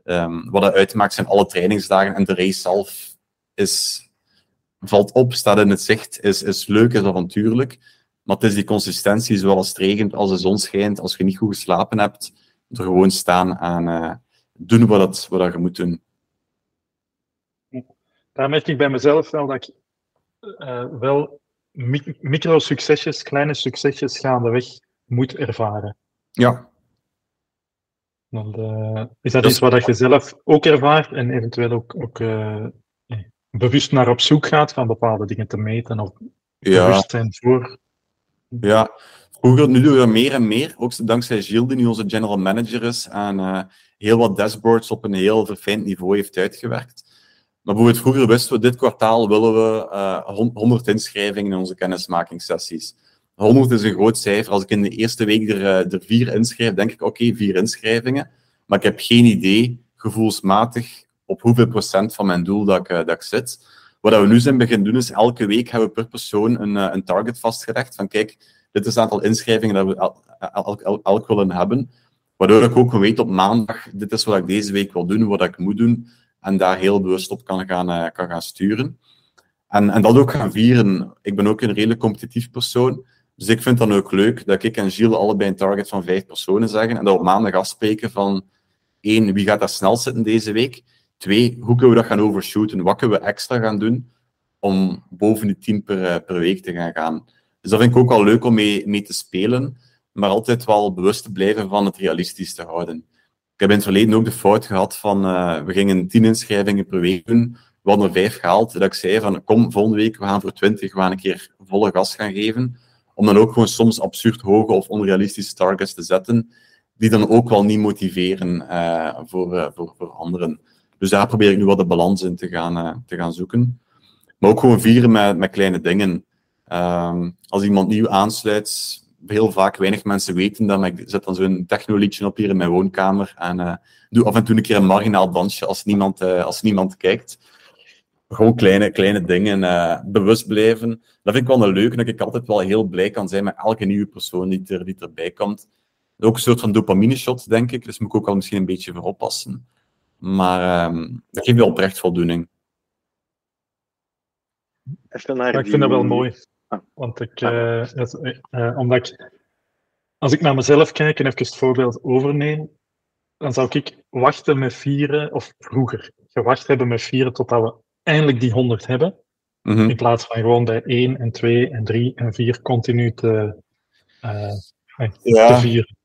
um, wat het uitmaakt zijn alle trainingsdagen. En de race zelf is, valt op, staat in het zicht, is, is leuk, is avontuurlijk. Maar het is die consistentie, zowel als het regent, als de zon schijnt, als je niet goed geslapen hebt, er gewoon staan en uh, doen wat, het, wat je moet doen. Daar merk ik bij mezelf wel dat ik uh, wel micro-succesjes, kleine succesjes gaandeweg moet ervaren. Ja. Want, uh, is dat, dat iets wat je zelf ook ervaart en eventueel ook, ook bewust naar op zoek gaat van bepaalde dingen te meten of ja. bewust zijn voor? Ja, vroeger, nu doen we meer en meer. Ook dankzij Gilles, die nu onze general manager is en uh, heel wat dashboards op een heel verfijnd niveau heeft uitgewerkt. Maar bijvoorbeeld vroeger wisten we, dit kwartaal willen we uh, eh, 100 inschrijvingen in onze kennismakingssessies. 100 is een groot cijfer. Als ik in de eerste week er, uh, er vier inschrijf, denk ik, oké, vier inschrijvingen. Maar ik heb geen idee, gevoelsmatig, op hoeveel procent van mijn doel dat ik, dat ik zit. Wat we nu zijn beginnen doen, is elke week hebben we per persoon een, eh, een target vastgelegd. Van kijk, dit is het aantal inschrijvingen dat we elk, willen hebben. Waardoor ik ook weet op maandag, dit is wat ik deze week wil doen, wat ik moet doen. En daar heel bewust op kan gaan, uh, kan gaan sturen. En, en dat ook gaan vieren. Ik ben ook een redelijk competitief persoon. Dus ik vind dan ook leuk dat ik en Gilles allebei een target van vijf personen zeggen. En dat we op maandag afspreken van één, wie gaat daar snel zitten deze week? Twee, hoe kunnen we dat gaan overshooten? Wat kunnen we extra gaan doen om boven die tien per, eh, per week te gaan gaan? Dus dat vind ik ook wel leuk om mee, mee te spelen, maar altijd wel bewust te blijven van het realistisch te houden. Ik heb in het verleden ook de fout gehad van, uh, we gingen tien inschrijvingen per week doen, we hadden er vijf gehaald, dat ik zei van, kom, volgende week, we gaan voor twintig, we gaan een keer volle gas gaan geven, om dan ook gewoon soms absurd hoge of onrealistische targets te zetten, die dan ook wel niet motiveren uh, voor, voor, voor anderen. Dus daar probeer ik nu wat de balans in te gaan, uh, te gaan zoeken. Maar ook gewoon vieren met, met kleine dingen. Um, als iemand nieuw aansluit, heel vaak weinig mensen weten dat, maar ik zet dan zo'n technoliedje op hier in mijn woonkamer en doe af en toe een keer een marginaal dansje als niemand, als niemand kijkt. Gewoon kleine, kleine dingen, bewust blijven. Dat vind ik wel een leuke, dat ik altijd wel heel blij kan zijn met elke nieuwe persoon die, er, die erbij komt ook een soort van dopamine shot, denk ik. Dus moet ik ook wel misschien een beetje voor oppassen. Maar um, dat geeft wel oprecht voldoening. Ja, ik vind dat wel mooi. Ah. Want ik, uh, het, uh, omdat ik, als ik naar mezelf kijk en even het voorbeeld overneem, dan zou ik wachten met vieren, of vroeger, gewacht hebben met vieren totdat we eindelijk die 100 hebben. Mm -hmm. In plaats van gewoon bij 1 en 2 en 3 en 4 continu te, uh, ja. te vieren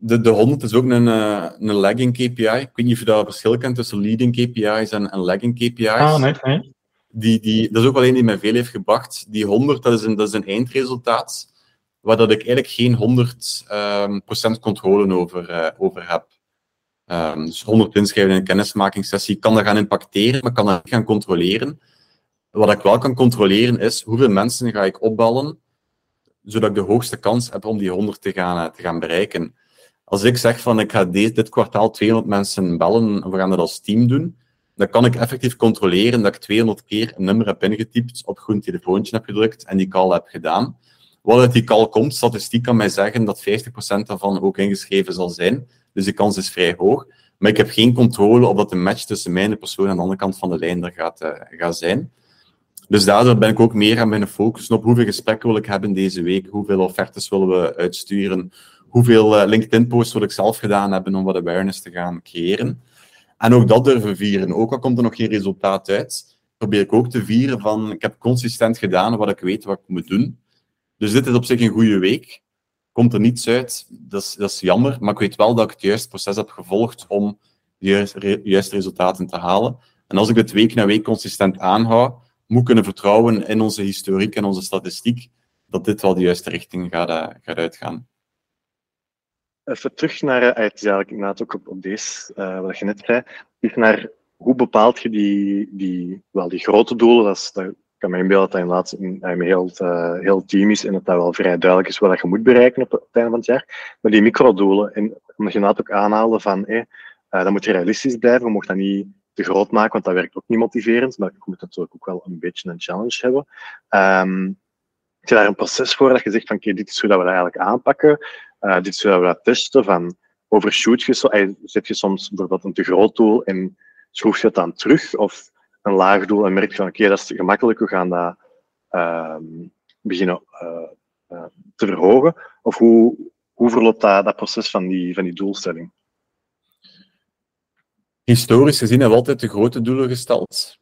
de, de 100 is ook een, uh, een lagging KPI. Ik weet niet of je dat verschil kent tussen leading KPI's en, en lagging KPI's. Ah, nee, nee. Die, die, dat is ook wel een die mij veel heeft gebracht. Die 100, dat is een, dat is een eindresultaat waar dat ik eigenlijk geen 100 um, controle over, uh, over heb. Um, dus 100 inschrijven in een kennismakingssessie kan dat gaan impacteren, maar kan dat niet gaan controleren. Wat ik wel kan controleren is hoeveel mensen ga ik opbellen, zodat ik de hoogste kans heb om die 100 te gaan, uh, te gaan bereiken. Als ik zeg van ik ga dit, kwartaal 200 mensen bellen en we gaan dat als team doen, dan kan ik effectief controleren dat ik 200 keer een nummer heb ingetypt, op groen telefoontje heb gedrukt en die call heb gedaan. Wat uit die call komt, statistiek kan mij zeggen dat 50% daarvan ook ingeschreven zal zijn. Dus de kans is vrij hoog. Maar ik heb geen controle op dat de match tussen mij en de persoon aan de andere kant van de lijn er gaat, uh, gaat zijn. Dus daardoor ben ik ook meer aan mijn focussen op hoeveel gesprekken wil ik hebben deze week, hoeveel offertes willen we uitsturen, hoeveel uh, LinkedIn-posts wil ik zelf gedaan hebben om wat awareness te gaan creëren. En ook dat durven vieren. Ook al komt er nog geen resultaat uit, probeer ik ook te vieren van ik heb consistent gedaan wat ik weet wat ik moet doen. Dus dit is op zich een goede week. Komt er niets uit, dat is, dat is jammer, maar ik weet wel dat ik het juiste proces heb gevolgd om de juiste, resultaten te halen. En als ik dit week na week consistent aanhoud, moet kunnen vertrouwen in onze historiek en onze statistiek dat dit wel de juiste richting gaat, uh, gaat uitgaan. Even terug naar, uh, het is eigenlijk inderdaad ook op, op deze, uh, wat je net zei, is naar hoe bepaalt je die, die, wel, die grote doelen, dat, kan me inbeelden dat dat inderdaad een, heel, uh, heel team is en dat dat wel vrij duidelijk is wat je moet bereiken op het einde van het jaar. Maar die microdoelen, en omdat je inderdaad ook aanhaalde van, hey, dat moet realistisch blijven, je mocht dat niet te groot maken, want dat werkt ook niet motiverend, maar je moet natuurlijk ook wel een beetje een challenge hebben. Um, heb je daar een proces voor dat je zegt van, oké, dit is hoe dat we dat eigenlijk aanpakken. Uh, dit hoe we testen. Van overshoot je, zet je soms bijvoorbeeld een te groot doel en schroef je het dan terug. Of een laag doel en merk je van oké, dat is gemakkelijk, we gaan dat uh, beginnen uh, uh, te verhogen. Of hoe, hoe verloopt dat, dat proces van die, van die doelstelling? Historisch gezien hebben we altijd de grote doelen gesteld.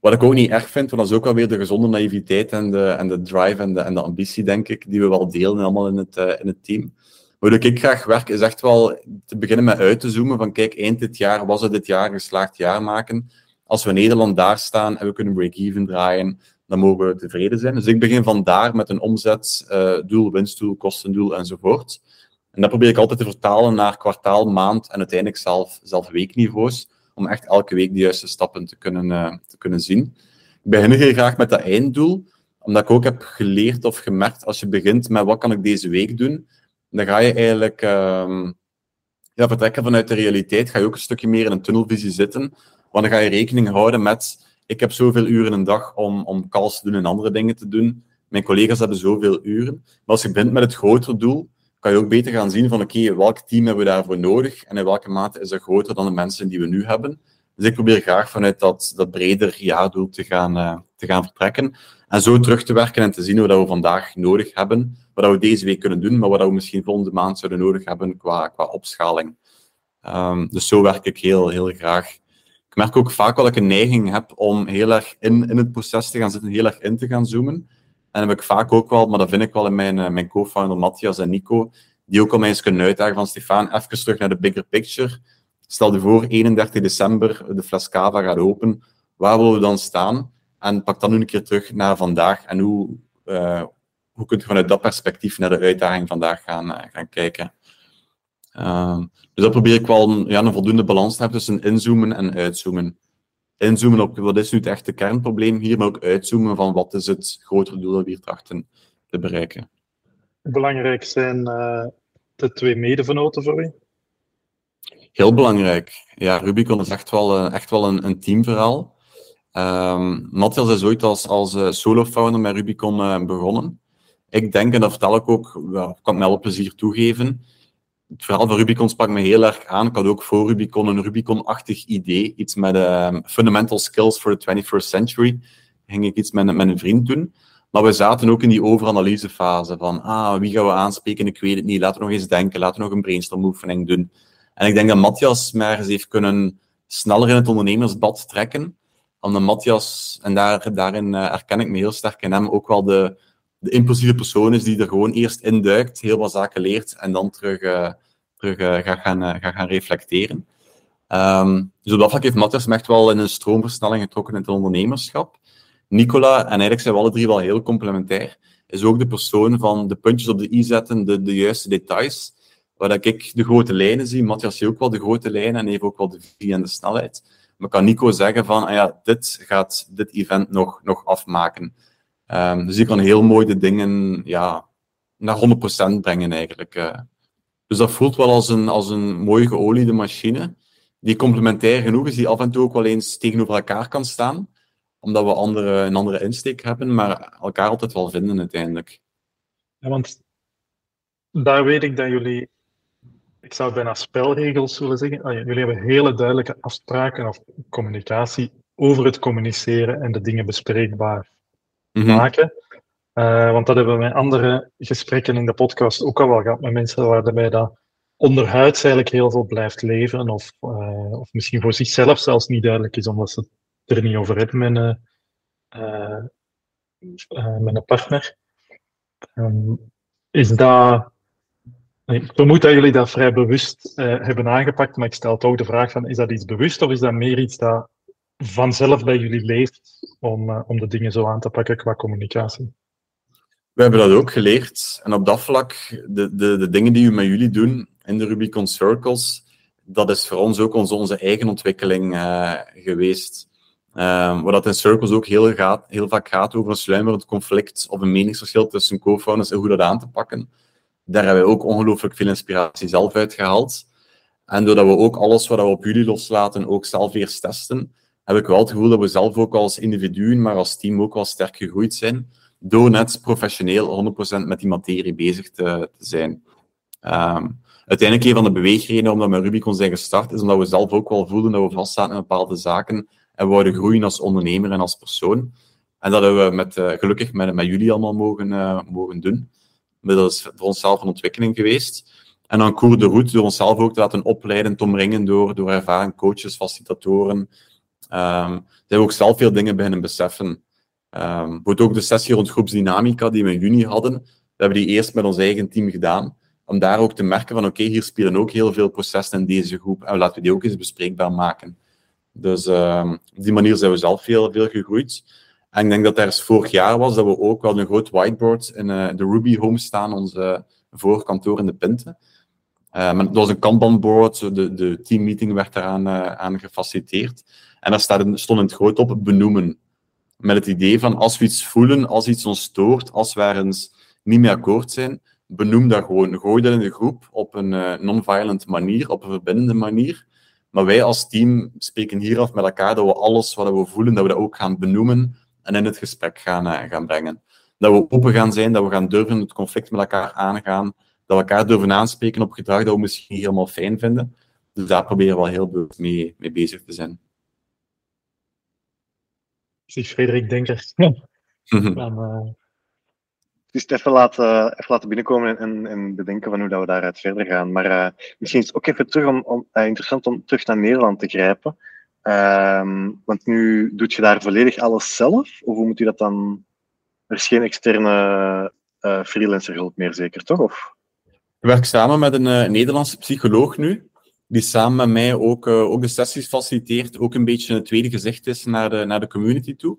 Wat ik ook niet erg vind, want dat is ook alweer de gezonde naïviteit en de, en de drive en de, en de ambitie, denk ik, die we wel delen allemaal in het, uh, in het team. Hoe ik graag werk, is echt wel te beginnen met uit te zoomen van kijk, eind dit jaar, was het dit jaar geslaagd jaar maken? Als we Nederland daar staan en we kunnen break-even draaien, dan mogen we tevreden zijn. Dus ik begin vandaar met een omzetdoel, uh, winstdoel, kostendoel enzovoort. En dat probeer ik altijd te vertalen naar kwartaal, maand en uiteindelijk zelf, zelf weekniveaus om echt elke week de juiste stappen te kunnen, uh, te kunnen zien. Ik begin graag met dat einddoel, omdat ik ook heb geleerd of gemerkt, als je begint met wat kan ik deze week doen, dan ga je eigenlijk um, ja, vertrekken vanuit de realiteit, ga je ook een stukje meer in een tunnelvisie zitten, want dan ga je rekening houden met, ik heb zoveel uren een dag om, om calls te doen en andere dingen te doen, mijn collega's hebben zoveel uren, maar als je begint met het grotere doel, kan je ook beter gaan zien van oké, welk team hebben we daarvoor nodig en in welke mate is dat groter dan de mensen die we nu hebben. Dus ik probeer graag vanuit dat, dat breder jaardoel te gaan, uh, te gaan vertrekken. En zo terug te werken en te zien wat we vandaag nodig hebben, wat we deze week kunnen doen, maar wat we misschien volgende maand zouden nodig hebben qua, qua opschaling. Um, dus zo werk ik heel, heel graag. Ik merk ook vaak dat ik een neiging heb om heel erg in, in het proces te gaan zitten, heel erg in te gaan zoomen. En heb ik vaak ook wel, maar dat vind ik wel in mijn, uh, mijn co-founder Matthias en Nico, die ook al mij eens kunnen uitdagen van Stefan, even terug naar de bigger picture. Stel je voor, 31 december, de fles cava gaat open. Waar willen we dan staan? En pak dan nu een keer terug naar vandaag. En hoe, uh, hoe kun je vanuit dat perspectief naar de uitdaging vandaag gaan, uh, gaan kijken? Uh, dus dat probeer ik wel ja, een voldoende balans te hebben tussen inzoomen en uitzoomen. Inzoomen op wat is nu het echte kernprobleem hier, maar ook uitzoomen van wat is het grotere doel dat we hier trachten te bereiken. Belangrijk zijn uh, de twee medevenoten voor u? Heel belangrijk. Ja, Rubicon is echt wel, uh, echt wel een, een teamverhaal. Um, Matthias is ooit als, als uh, solo-founder met Rubicon begonnen. Ik denk, en dat vertel ik ook, ja, kan ik met alle plezier toegeven. Het verhaal van Rubicon sprak me heel erg aan. Ik had ook voor Rubicon een Rubicon-achtig idee. Iets met uh, fundamental skills for the 21st century. Ging ik iets met, een vriend doen. Maar we zaten ook in die overanalysefase van, ah, wie gaan we aanspreken? Ik weet het niet. Laten we nog eens denken. Laten we nog een brainstorm-oefening doen. En ik denk dat Matthias mij ergens heeft kunnen sneller in het ondernemersbad trekken omdat Matthias, en daar, daarin uh, herken ik me heel sterk in hem, ook wel de, de impulsieve persoon is die er gewoon eerst induikt, heel wat zaken leert en dan terug, uh, terug uh, gaat, gaan, gaat gaan reflecteren. Um, dus op dat heeft Matthias me echt wel in een stroomversnelling getrokken in het ondernemerschap. Nicola, en eigenlijk zijn we alle drie wel heel complementair, is ook de persoon van de puntjes op de i zetten, de, de juiste details, waar ik de grote lijnen zie. Matthias ziet ook wel de grote lijnen en heeft ook wel de visie en de snelheid. Maar kan Nico zeggen van, ah ja, dit gaat dit event nog, nog afmaken. Um, dus die kan heel mooi de dingen ja, naar 100% brengen eigenlijk. Uh. Dus dat voelt wel als een, als een mooi geoliede machine, die complementair genoeg is, die af en toe ook wel eens tegenover elkaar kan staan, omdat we andere, een andere insteek hebben, maar elkaar altijd wel vinden uiteindelijk. Ja, want daar weet ik dat jullie ik zou bijna spelregels willen zeggen. Jullie hebben hele duidelijke afspraken of communicatie over het communiceren en de dingen bespreekbaar -hmm. maken. Uh, want dat hebben we met andere gesprekken in de podcast ook al wel gehad met mensen waarbij dat onderhuids eigenlijk heel veel blijft leven of, uh, of misschien voor zichzelf zelfs niet duidelijk is omdat ze het er niet over hebben met een, uh, met een partner. Um, is dat ik vermoed dat jullie dat vrij bewust hebben aangepakt, maar ik stel toch de vraag van, is dat iets bewust of is dat meer iets dat vanzelf bij jullie leeft om, uh, om de dingen zo aan te pakken qua communicatie? We hebben dat ook geleerd. En op dat vlak, de, de, de dingen die we met jullie doen in de Rubicon Circles, dat is voor ons ook onze, onze eigen ontwikkeling uh, geweest. Dat in Circles ook heel, gaat, heel vaak gaat over een sluimerend conflict of een meningsverschil tussen co-founders en hoe dat aan te pakken daar hebben we ook ongelooflijk veel inspiratie zelf uit gehaald. En doordat we ook alles wat we op jullie loslaten ook zelf eerst testen, heb ik wel het gevoel dat we zelf ook als individuen, maar als team ook wel sterk gegroeid zijn, door net professioneel 100% met die materie bezig te, zijn. Um, uiteindelijk een van de beweegredenen omdat we met Rubicon zijn gestart, is omdat we zelf ook wel voelden dat we vastzaten in bepaalde zaken en we wouden groeien als ondernemer en als persoon. En dat hebben we met, uh, gelukkig met, met jullie allemaal mogen, uh, mogen doen. Dat is voor onszelf een ontwikkeling geweest. En dan Cour de Route, door onszelf ook te laten opleiden, te omringen door, door ervaren coaches, facilitatoren. Um, zijn we ook zelf veel dingen beginnen beseffen. Um, ook de sessie rond groepsdynamica die we in juni hadden, we hebben die eerst met ons eigen team gedaan. Om daar ook te merken van, oké, hier spelen ook heel veel processen in deze groep. En laten we die ook eens bespreekbaar maken. Dus um, op die manier zijn we zelf veel, veel gegroeid. En ik denk dat er vorig jaar was dat we ook wel een groot whiteboard in uh, de Ruby Home staan, onze voorkantoor in de Pinte. Uh, maar dat was een Kanban-board, de, de teammeeting werd daaraan uh, aan gefaciliteerd. En daar stond, in het groot op benoemen. Met het idee van als we iets voelen, als iets ons stoort, als we ergens niet mee akkoord zijn, benoem dat gewoon. Gooi dat in de groep op een non-violent manier, op een verbindende manier. Maar wij als team spreken hier af met elkaar dat we alles wat we voelen, dat we dat ook gaan benoemen en in het gesprek gaan, uh, gaan brengen. Dat we open gaan zijn, dat we gaan durven het conflict met elkaar aangaan, we elkaar durven aanspreken op gedrag dat we misschien helemaal fijn vinden. Dus daar proberen we wel heel bewust mee, mee bezig te zijn. Zie Frederik Denker. Mhm. Dan, uh... Dus even laten, even laten binnenkomen en, en bedenken van hoe dat we daaruit verder gaan. Maar uh, misschien is het ook even terug om, om uh, interessant om terug naar Nederland te grijpen. Ehm, want nu doet je daar volledig alles zelf? Of hoe moet je dat dan? Er is geen externe uh, freelancer hulp meer, zeker toch? Of? Ik werk samen met een Nederlandse psycholoog nu die samen met mij ook, uh, ook de sessies faciliteert, ook een beetje een tweede gezicht is naar de, naar de community toe.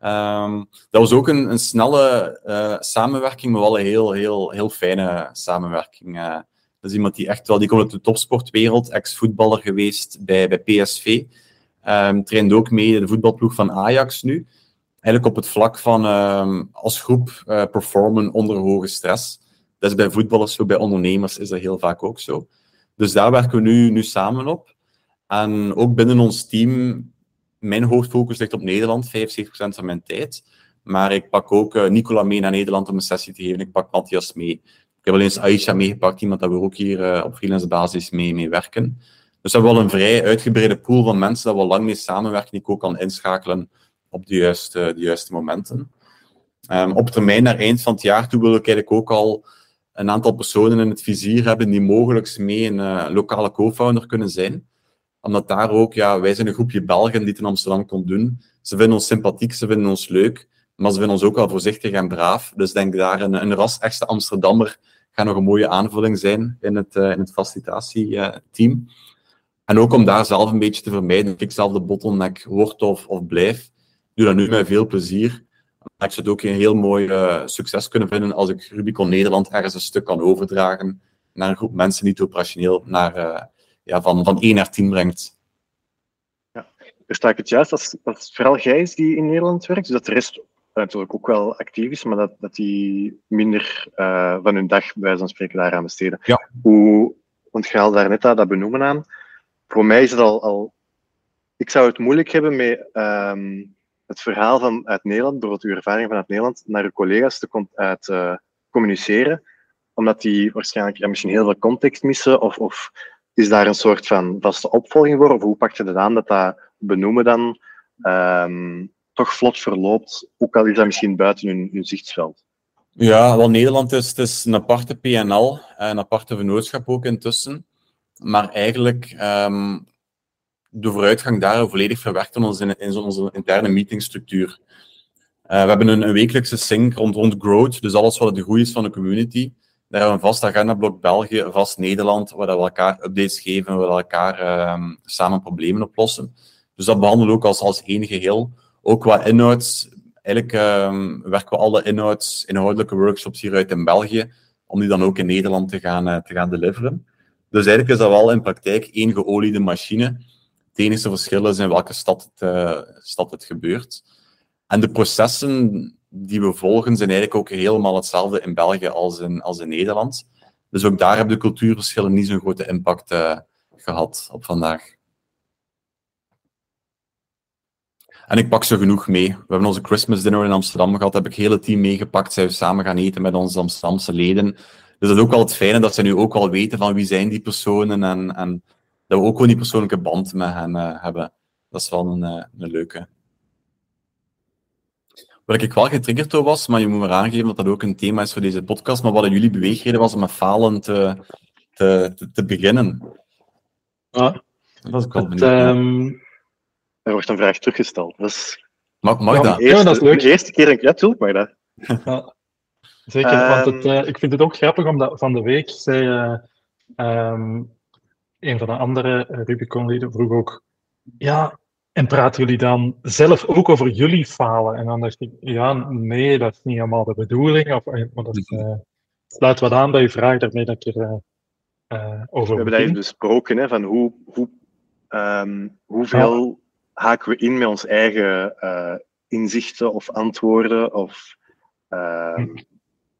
Um, dat was ook een, een snelle uh, samenwerking, maar wel een heel, heel, heel fijne samenwerking. Uh, dat is iemand die echt wel, die komt uit de topsportwereld, ex-voetballer geweest bij, bij PSV. Um, ehm, traint ook mee de voetbalploeg van Ajax nu. Eigenlijk op het vlak van um, als groep performen onder hoge stress. Dat is bij voetballers zo, bij ondernemers is dat heel vaak ook zo. Dus daar werken we nu, nu samen op. En ook binnen ons team, mijn hoofdfocus ligt op Nederland, 75% van mijn tijd. Maar ik pak ook uh, Nicola mee naar Nederland om een sessie te geven. Ik pak Matthias mee. Ik heb wel eens Aisha meegepakt, iemand dat we ook hier uh, op freelance basis mee, mee werken. Dus we hebben wel een vrij uitgebreide pool van mensen dat we lang mee samenwerken, die ik ook kan inschakelen op de juiste, de juiste momenten. Um, op termijn, naar eind van het jaar toe, wil ik eigenlijk ook al een aantal personen in het vizier hebben die mogelijk mee een uh, lokale co-founder kunnen zijn. Omdat daar ook, ja, wij zijn een groepje Belgen die het in Amsterdam kon doen. Ze vinden ons sympathiek, ze vinden ons leuk, maar ze vinden ons ook wel voorzichtig en braaf. Dus denk daar een, een ras echte Amsterdammer gaat nog een mooie aanvulling zijn in het, uh, in het facilitatieteam. En ook om daar zelf een beetje te vermijden, dat ik zelf de bottleneck word of, of blijf. doe dat nu met veel plezier ik zou het ook een heel mooi uh, succes kunnen vinden als ik Rubicon Nederland ergens een stuk kan overdragen naar een groep mensen die het operationeel naar, uh, ja, van, van 1 naar 10 brengt. Ja, versta ik het juist dat, dat vooral jij is die in Nederland werkt, dus dat de rest natuurlijk ook wel actief is, maar dat, dat die minder uh, van hun dag, bij wijze van spreken, daaraan besteden. Ja. Hoe, want je haalde daar net dat benoemen aan. Voor mij is het al, al ik zou het moeilijk hebben met um, het verhaal van uit Nederland, bijvoorbeeld uw ervaring vanuit Nederland, naar uw collega's te uit, uh, communiceren, omdat die waarschijnlijk ja, misschien heel veel context missen, of, of is daar een soort van vaste opvolging voor, of hoe pak je het aan dat dat benoemen dan um, toch vlot verloopt, ook al is dat misschien buiten hun, hun zichtsveld? Ja, wel Nederland is, het is een aparte PNL, een aparte vennootschap ook intussen. Maar eigenlijk um, de vooruitgang daar volledig verwerkt in onze, in onze interne meetingstructuur. Uh, we hebben een, een, wekelijkse sync rond, rond growth, dus alles wat de groei is van de community. Daar hebben we een vast agendablok België, vast Nederland, waar we elkaar updates geven, waar we elkaar uh, samen problemen oplossen. Dus dat behandelen we ook als, als één geheel. Ook qua inhouds, eigenlijk uh, werken we alle inhouds, inhoudelijke workshops hieruit in België, om die dan ook in Nederland te gaan, uh, te gaan deliveren. Dus eigenlijk is dat wel in praktijk één geoliede machine het enige verschil is in welke stad het, uh, stad het gebeurt. En de processen die we volgen zijn eigenlijk ook helemaal hetzelfde in België als in, als in Nederland. Dus ook daar hebben de cultuurverschillen niet zo'n grote impact uh, gehad op vandaag. En ik pak ze genoeg mee. We hebben onze Christmas dinner in Amsterdam gehad. Heb ik het hele team meegepakt. Zijn we samen gaan eten met onze Amsterdamse leden. Dus dat is ook wel het fijne dat ze nu ook al weten van wie zijn die personen en, en dat we ook gewoon die persoonlijke band met hen uh, hebben. Dat is wel een, uh, een leuke. Wat ik wel getriggerd door was, maar je moet maar aangeven dat dat ook een thema is voor deze podcast, maar wat in jullie beweegreden was om met falen te, te, te, te beginnen. Ja. Dat was ik wel benieuwd. Um... Er wordt een vraag teruggesteld. Dus... Mag, mag ja, dat? Ja, dat is leuk. De eerste keer, ja, tuurlijk mag dat. Ja. Zeker, um... want het, uh, ik vind het ook grappig omdat van de week zei um, een van de andere Rubicon-leden vroeg ook, ja, en praten jullie dan zelf ook over jullie falen? En dan dacht ik, ja, nee, dat is niet helemaal de bedoeling. Of, eh, maar dat uh, sluit wat aan bij je vraag, daarmee dat ik er uh, over We hebben dat even besproken, hè, van hoe, hoe, um, hoeveel ja. haken we in met ons eigen uh, inzichten of antwoorden of... Uh,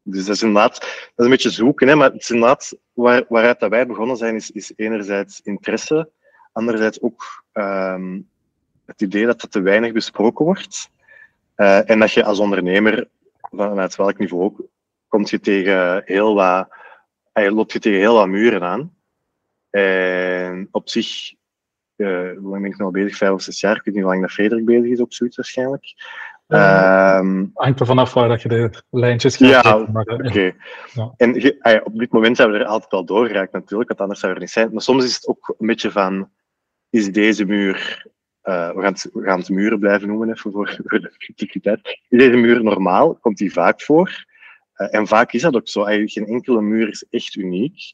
dus dat is inderdaad dat is een beetje zoeken, hè, maar het is waar, waaruit dat wij begonnen zijn, is, is enerzijds interesse, anderzijds ook um, het idee dat er te weinig besproken wordt. Uh, en dat je als ondernemer, vanuit welk niveau ook, komt je tegen heel wat hij loopt je tegen heel wat muren aan. En op zich, uh, hoe lang ben ik nog bezig? Vijf of zes jaar. Ik weet niet hoe lang dat Frederik bezig is op zoiets waarschijnlijk. Um, hangt er vanaf waar dat je de lijntjes gaat Ja, oké. Ja. En ah op dit moment zijn we er altijd wel doorgeraakt natuurlijk, want anders zou er niet zijn. Maar soms is het ook een beetje van, is deze muur, uh, we, gaan het, we gaan het muren blijven noemen even voor, voor de criticiteit. Is deze muur normaal? Komt die vaak voor? Uh, en vaak is dat ook zo. Eigenlijk geen enkele muur is echt uniek.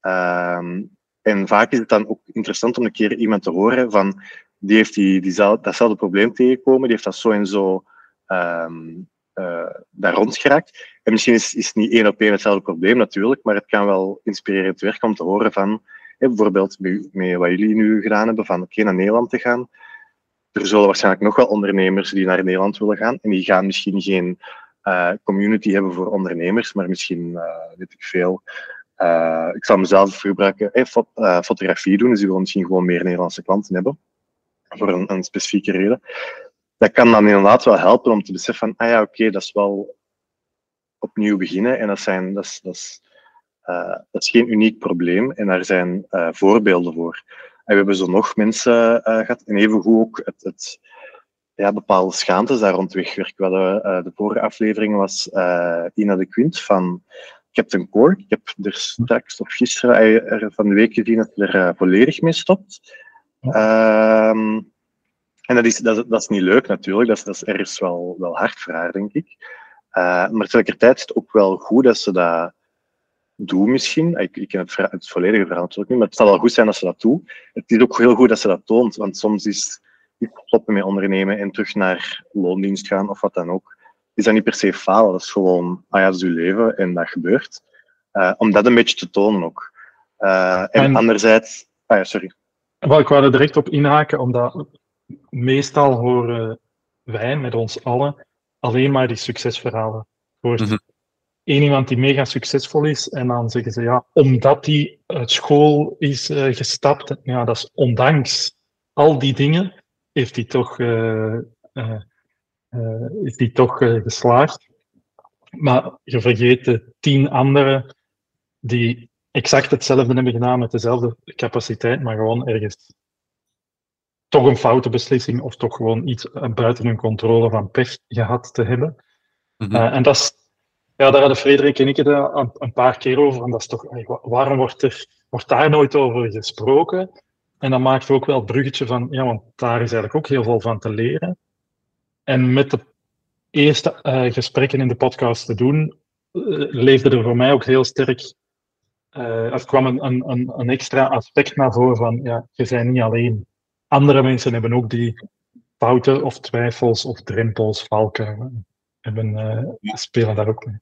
Um, en vaak is het dan ook interessant om een keer iemand te horen van die heeft die, die, datzelfde probleem tegengekomen, die heeft dat zo en zo um, uh, daar rond geraakt. En misschien is, is het niet één op één hetzelfde probleem natuurlijk, maar het kan wel inspirerend werken om te horen van, bijvoorbeeld met, met, wat jullie nu gedaan hebben, van oké, naar Nederland te gaan. Er zullen waarschijnlijk nog wel ondernemers die naar Nederland willen gaan. En die gaan misschien geen uh, community hebben voor ondernemers, maar misschien, uh, weet ik veel, ik zal mezelf gebruiken, hey, fot, fotografie doen, dus die willen misschien gewoon meer Nederlandse klanten hebben, voor een, specifieke reden. Dat kan dan inderdaad wel helpen om te beseffen van, ah ja, oké, dat is wel opnieuw beginnen en dat, zijn, dat, is, dat, is, uh, dat is geen uniek probleem en daar zijn voorbeelden voor. En we hebben zo nog mensen gehad en evengoed ook het, het ja, bepaalde schaamtes daar rond wegwerken. We de vorige aflevering was Ina de Quint van Captain Core. Ik heb er straks of gisteren eh, er van de week gezien dat er uh, volledig mee stopt. Um, en dat is, dat, dat, is niet leuk natuurlijk, dat is, dat is ergens wel, wel hard voor haar, denk ik. Uh, maar tegelijkertijd is het ook wel goed dat ze dat doen misschien. Ik, ik ken het, het, volledige verhaal natuurlijk niet, maar het zal wel goed zijn dat ze dat doen. Het is ook heel goed dat ze dat toont, want soms is stoppen met ondernemen en terug naar loondienst gaan of wat dan ook is dat niet per se falen. Dat is gewoon, ah ja, dat is uw leven en dat gebeurt. Uh, om dat een beetje te tonen ook. Uh, en, en, anderzijds, ah ja, sorry. Wel, ik wou er direct op inhaken, omdat meestal horen wij met ons allen alleen maar die succesverhalen. Hoort mm -hmm. één iemand die mega succesvol is en dan zeggen ze ja, omdat hij uit school is uh, gestapt, ja, dat is ondanks al die dingen, heeft hij toch uh, is die toch uh, geslaagd. Maar je vergeet de tien anderen die exact hetzelfde hebben gedaan met dezelfde capaciteit, maar gewoon ergens toch een foute beslissing of toch gewoon iets buiten hun controle van pech gehad te hebben. Mm -hmm. uh, en dat is, ja, daar hadden Frederik en ik het een, een, paar keer over. En dat is toch, waarom wordt, er, wordt daar nooit over gesproken? En dan maakt ook wel het bruggetje van, ja, want daar is eigenlijk ook heel veel van te leren. En met de eerste uh, gesprekken in de podcast te doen, uh, leefde er voor mij ook heel sterk. Uh, er kwam een, een, een extra aspect naar voren van, ja, je bent niet alleen. Andere mensen hebben ook die fouten of twijfels of drempels, valken, hebben, spelen daar ook mee.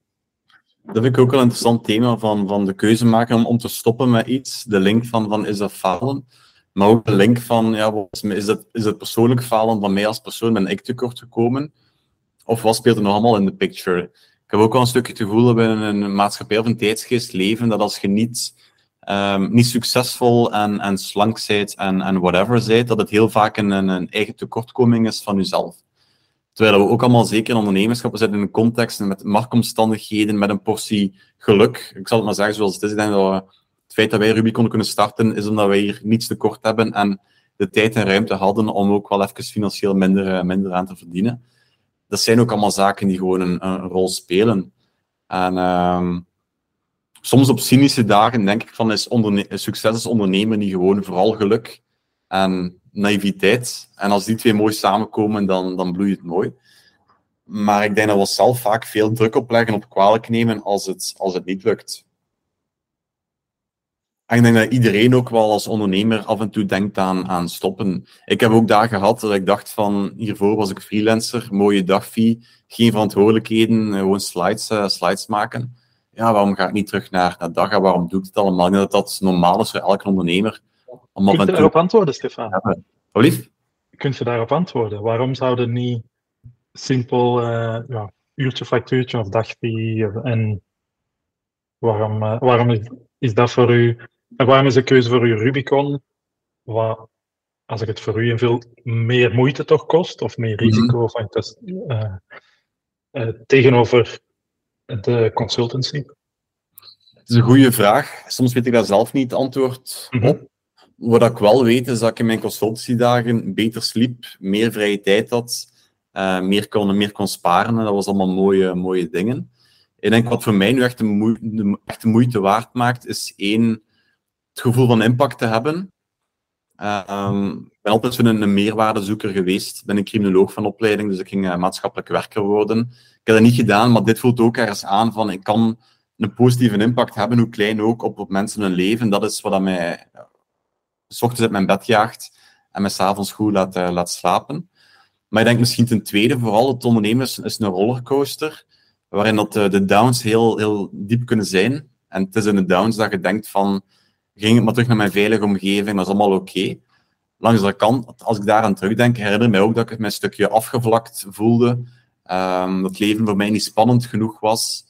Dat vind ik ook een interessant thema van, van de keuze maken om, te stoppen met iets. De link van, van is dat falen? Maar ook de link van, ja, is het, is het persoonlijk falen van mij als persoon? Ben ik tekort gekomen? Of wat speelt er nog allemaal in de picture? Heb ook wel een stukje te voelen binnen een maatschappij of een tijdsgeest leven, dat als je niet, um, niet succesvol en, en slank bent en, en whatever bent, dat het heel vaak een, een eigen tekortkoming is van jezelf. Terwijl we ook allemaal zeker in ondernemerschap zitten in een context met marktomstandigheden, met een portie geluk. Ik zal het maar zeggen zoals het is. Denk dat we het feit dat wij Ruby konden kunnen starten, is omdat wij hier niets tekort hebben en de tijd en ruimte hadden om ook wel even financieel minder, eh, minder aan te verdienen. Dat zijn ook allemaal zaken die gewoon een, rol spelen. En um, soms op cynische dagen denk ik van, is succes als ondernemer niet gewoon vooral geluk en naïviteit. En als die twee mooi samenkomen, dan, dan bloeit het mooi. Maar ik denk dat we zelf vaak veel druk opleggen, op kwalijk nemen als het, als het niet lukt. En ik denk dat iedereen ook wel als ondernemer af en toe denkt aan, aan stoppen. Ik heb ook dagen gehad dat ik dacht van, hiervoor was ik freelancer, mooie dagfee, geen verantwoordelijkheden, eh, gewoon slides, uh, slides maken. Ja, waarom ga ik niet terug naar, naar dag en waarom doe ik het allemaal? Ik denk dat dat normaal is voor elke ondernemer. Om Kun je daarop antwoorden, Stefan? Ja, lief? Kun je daarop antwoorden? Waarom zouden niet simpel uh, ja, uurtje, factuurtje of dagfee en waarom, uh, waarom is, is dat voor u en waarom is de keuze voor u Rubicon, wat, als ik het voor u veel meer moeite toch kost, of meer mhm. risico mm -hmm. of, uh, uh, tegenover de consultancy? Het is een goede vraag. Soms weet ik daar zelf niet het antwoord Mhm. op. Wat ik wel weet, is dat ik in mijn consultatiedagen beter sliep, meer vrije tijd had, eh, meer, kon, meer kon sparen. En dat was allemaal mooie, mooie dingen. Ik denk wat voor mij nu echt de, echt de moeite waard maakt, is één, het gevoel van impact te hebben. Ehm, ik ben altijd een, een meerwaardezoeker geweest. Ik ben een criminoloog van opleiding, dus ik ging eh, maatschappelijk werker worden. Ik heb dat niet gedaan, maar dit voelt ook ergens aan van ik kan een positieve impact hebben, hoe klein ook, op, op mensen hun leven. Dat is wat dat mij s ochtends uit mijn bed jaagt en me s'avonds goed laat, eh, laat slapen. Maar ik denk misschien ten tweede, vooral het ondernemen is, een rollercoaster, waarin dat, eh, de downs heel, heel diep kunnen zijn. En het is in de downs dat je denkt van, ging het maar terug naar mijn veilige omgeving, dat is allemaal oké. Langs de kant, als ik daaraan terugdenk, herinner ik mij ook dat ik het mij een stukje afgevlakt voelde. Ehm, dat het leven voor mij niet spannend genoeg was.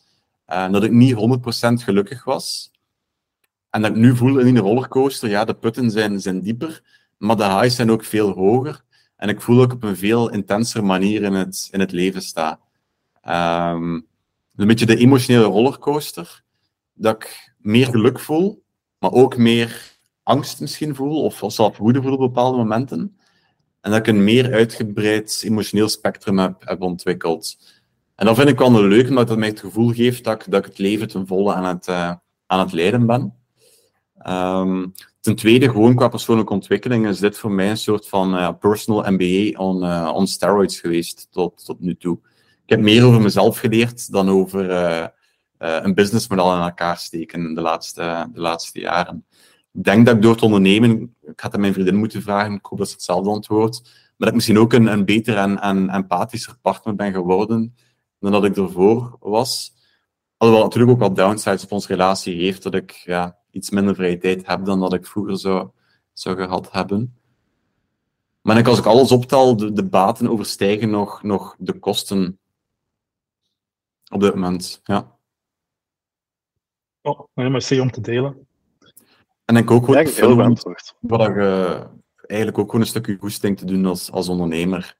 eh, dat ik niet 100% gelukkig was. En dat ik nu voel in die rollercoaster, ja, de putten zijn, zijn dieper, maar de highs zijn ook veel hoger. En ik voel ik op een veel intensere manier in het, in het leven sta. Ehm, een beetje de emotionele rollercoaster. Dat ik meer geluk voel, maar ook meer angst misschien voel, of zelf woede voel op bepaalde momenten. En dat ik een meer uitgebreid emotioneel spectrum heb, ontwikkeld. En dat vind ik wel leuk, omdat dat mij het gevoel geeft dat ik, dat ik het leven ten volle aan het, eh, aan het leiden ben. Ehm, ten tweede, gewoon qua persoonlijke ontwikkeling, is dit voor mij een soort van eh, personal MBA on, eh, on steroids geweest tot, tot nu toe. Ik heb meer over mezelf geleerd dan over een businessmodel in elkaar steken de laatste, de laatste jaren. Ik denk dat ik door het ondernemen, ik had aan mijn vriendin moeten vragen, ik hoop dat ze hetzelfde antwoordt, maar dat ik misschien ook een, een beter en, en empathischer partner ben geworden dan dat ik ervoor was. Alhoewel natuurlijk ook wat downsides op onze relatie heeft, dat ik ja, iets minder vrije tijd heb dan dat ik vroeger zou, zou gehad hebben. Maar als ik alles optel, de, de baten overstijgen nog, nog de kosten op dit moment. Ja. Oh, nee, merci om te delen. En ik ook gewoon antwoord. wat je eigenlijk ook gewoon een stukje goesting te doen als, als ondernemer.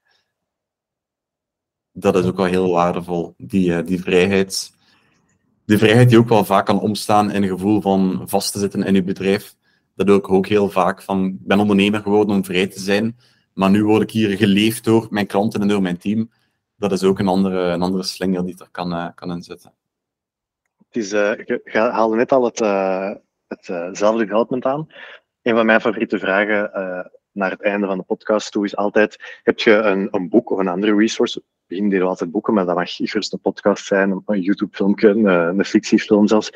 Dat is ook wel heel waardevol, die, eh, die vrijheid. Die vrijheid die ook wel vaak kan omstaan in een gevoel van vast te zitten in je bedrijf. Dat doe ik ook heel vaak van, ik ben ondernemer geworden om vrij te zijn, maar nu word ik hier geleefd door mijn klanten en door mijn team. Dat is ook een andere, een andere slinger die er kan, eh, kan in zitten. Is, eh, je je haalde net al het, eh, het eh, zelfdevelopment aan. Een van mijn favoriete vragen eh, naar het einde van de podcast toe is altijd: heb je een, een boek of een andere resource? We beginnen hier altijd boeken, maar dat mag eerst een podcast zijn, een YouTube-filmpje, een, een fictiefilm zelfs.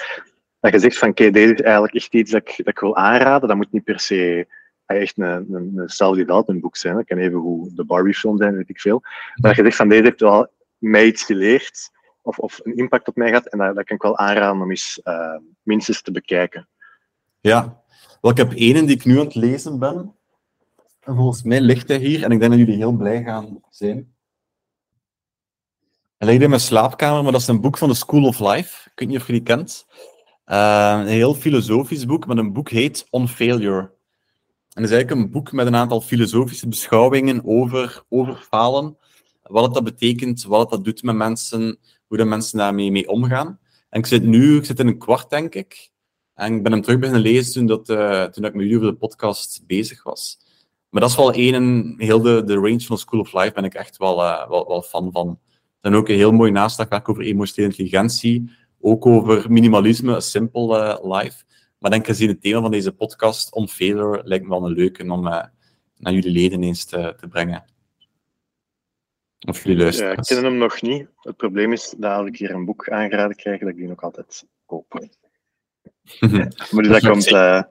Dat je zegt van, oké, dit is eigenlijk echt iets dat ik, dat ik wil aanraden. Dat moet niet per se eh, echt een, een, een self-development boek zijn. Dat kan even hoe de Barbie-film zijn, weet ik veel. Maar dat je zegt van, deze heeft wel mij iets geleerd of, of een impact op mij gehad. En dat, dat kan ik wel aanraden om eens uh, minstens te bekijken. Ja, wel, ik heb één die ik nu aan het lezen ben. En volgens mij ligt hij hier en ik denk dat jullie heel blij gaan zijn. Hij ligt in mijn slaapkamer, maar dat is een boek van de School of Life. Ik weet niet of je die kent. Uh, een heel filosofisch boek, maar een boek heet On Failure. En dat is eigenlijk een boek met een aantal filosofische beschouwingen over, over falen. Wat het dat betekent, wat het dat doet met mensen, hoe de mensen daarmee mee omgaan. En ik zit nu, ik zit in een kwart, denk ik. En ik ben hem terug beginnen lezen toen, dat, uh, toen ik met jullie over de podcast bezig was. Maar dat is wel één, heel de, de range van School of Life ben ik echt wel, uh, wel, wel fan van. En ook een heel mooi naslagwerk over emotionele intelligentie, ook over minimalisme, a simple uh, life. Maar denk gezien het thema van deze podcast, On Failure, lijkt me wel een leuke om naar jullie leden eens te, te brengen. Of jullie luisteren. Ja, ik ken hem nog niet. Het probleem is dat als ik hier een boek aangeraden krijg, dat ik die ook altijd koop. maar dus dat komt... Uh,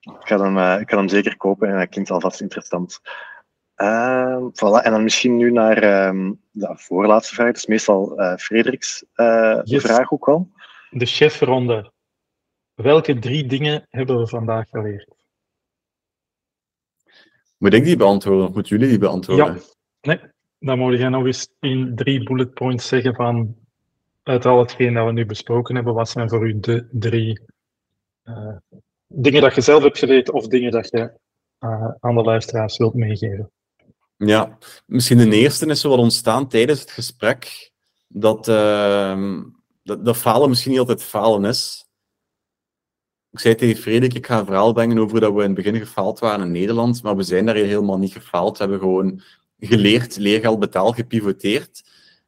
ik, ga hem, uh, ik ga hem zeker kopen en dat klinkt alvast interessant. Uh, voilà. En dan misschien nu naar um, de voorlaatste vraag. Dat is meestal uh, Frederiks uh, yes. vraag ook wel. De chefronde. Welke drie dingen hebben we vandaag geleerd? Moet ik die beantwoorden of moeten jullie die beantwoorden? Ja, nee. Dan moet jij nog eens in drie bullet points zeggen van uit al hetgeen dat we nu besproken hebben, wat zijn voor u de drie uh, dingen dat je zelf hebt geleerd of dingen dat je uh, aan de luisteraars wilt meegeven? Ja, misschien de eerste is zo wat ontstaan tijdens het gesprek. Dat, uh, dat, dat falen misschien niet altijd falen is. ik zei tegen Frederik, ik ga een verhaal brengen over dat we in het begin gefaald waren in Nederland, maar we zijn daar helemaal niet gefaald. We hebben gewoon geleerd, leergeld betaald, gepivoteerd.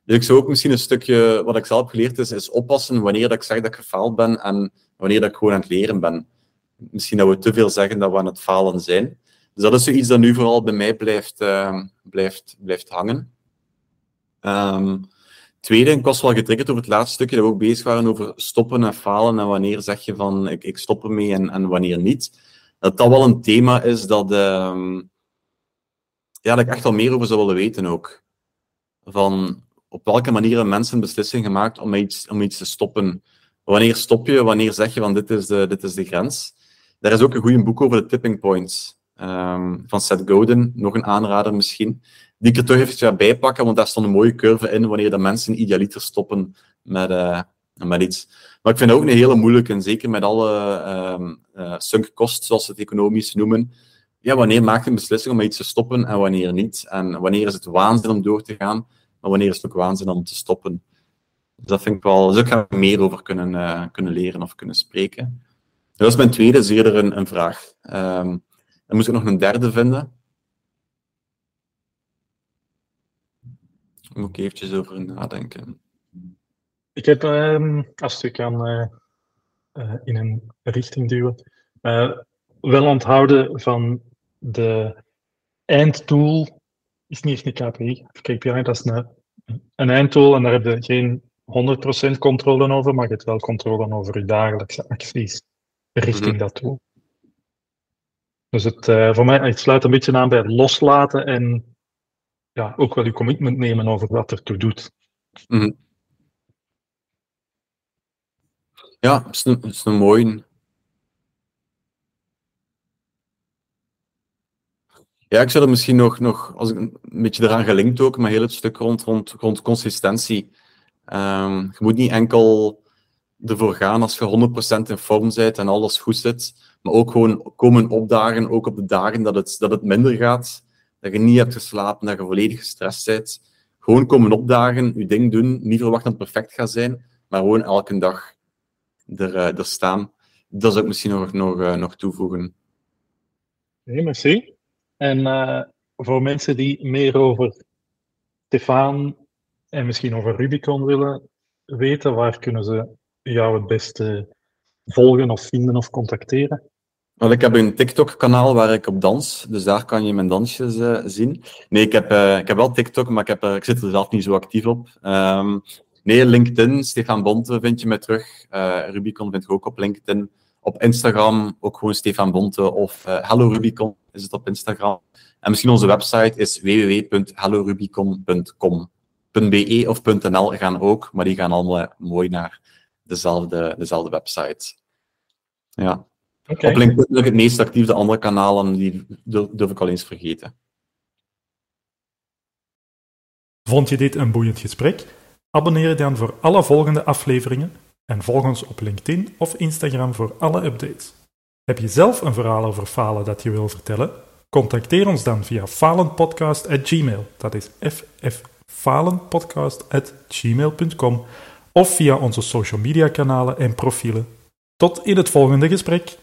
Dus ik zou ook misschien een stukje, wat ik zelf geleerd is, is oppassen wanneer dat ik zeg dat ik gefaald ben en wanneer dat ik gewoon aan het leren ben. Misschien dat we te veel zeggen dat we aan het falen zijn. Dus dat is zoiets dat nu vooral bij mij blijft, uh, blijft, blijft hangen. Um, tweede, ik was wel getriggerd over het laatste stukje dat we ook bezig waren over stoppen en falen en wanneer zeg je van ik, ik stop ermee en, en wanneer niet. Dat dat wel een thema is dat, uh, ja, dat ik echt wel meer over zou willen weten ook. Van op welke manier hebben mensen een beslissing gemaakt om iets, om iets te stoppen? Wanneer stop je? Wanneer zeg je van dit is de, dit is de grens? Daar is ook een goed boek over de tipping points um, van Seth Godin, nog een aanrader misschien, die ik er toch even bij pakken, want daar stond een mooie curve in wanneer de mensen idealiter stoppen met, uh, met iets. Maar ik vind het ook een hele moeilijke, en zeker met alle um, uh, sunk costs, zoals ze het economisch noemen. Ja, wanneer maak je een beslissing om iets te stoppen en wanneer niet? En wanneer is het waanzin om door te gaan, maar wanneer is het ook waanzin om te stoppen? Dus dat vind ik wel, dus ik ga meer over kunnen, uh, kunnen leren of kunnen spreken. Dat is mijn tweede, zeer een, een vraag. Um, dan moet ik nog een derde vinden. Daar moet ik eventjes over nadenken. Ik heb, um, als ik kan uh, uh, in een richting duwen, wel onthouden van de eindtool, is niet echt een KPI, KPI, dat is een, een eindtool en daar heb je geen 100% controle over, maar je hebt wel controle over je dagelijkse acties richting mm -hmm. dat doel. Dus het, uh, voor mij het sluit een beetje aan bij het loslaten en ja, ook wel je commitment nemen over wat er toe doet. Mm -hmm. Ja, dat is een, dat is een mooie. Ja, ik zou er misschien nog, nog als ik een beetje eraan gelinkt ook, maar heel het stuk rond, rond, rond consistentie. Um, je moet niet enkel ervoor gaan als je 100% in vorm bent en alles goed zit, maar ook gewoon komen opdagen, ook op de dagen dat het, dat het minder gaat, dat je niet hebt geslapen, dat je volledig gestrest bent. Gewoon komen opdagen, je ding doen, niet verwachten dat het perfect gaat zijn, maar gewoon elke dag er, uh, er staan. Dat zou ik misschien nog, nog, uh, nog toevoegen. Nee, merci. En uh, voor mensen die meer over Stefan en misschien over Rubicon willen weten, waar kunnen ze jou het beste volgen of vinden of contacteren? Wel, ik heb een TikTok-kanaal waar ik op dans, dus daar kan je mijn dansjes uh, zien. Nee, ik heb, uh, ik heb wel TikTok, maar ik, heb, ik zit er zelf niet zo actief op. Um, nee, LinkedIn, Stefan Bonte vind je me terug. Rubicon vind je ook op LinkedIn. Op Instagram ook gewoon Stefan Bonte of Hello Rubicon is het op Instagram. En misschien onze website is www.hellorubicon.com. .be of .nl gaan ook, maar die gaan allemaal mooi naar dezelfde, dezelfde website. Ja. Okay. Op LinkedIn ben ik het meest actief, de andere kanalen die durf ik al eens vergeten. Vond je dit een boeiend gesprek? Abonneer je dan voor alle volgende afleveringen en volg ons op LinkedIn of Instagram voor alle updates. Heb je zelf een verhaal over falen dat je wil vertellen? Contacteer ons dan via falenpodcast.gmail. Dat is fffalenpodcast.gmail.com of via onze social media kanalen en profielen. Tot in het volgende gesprek.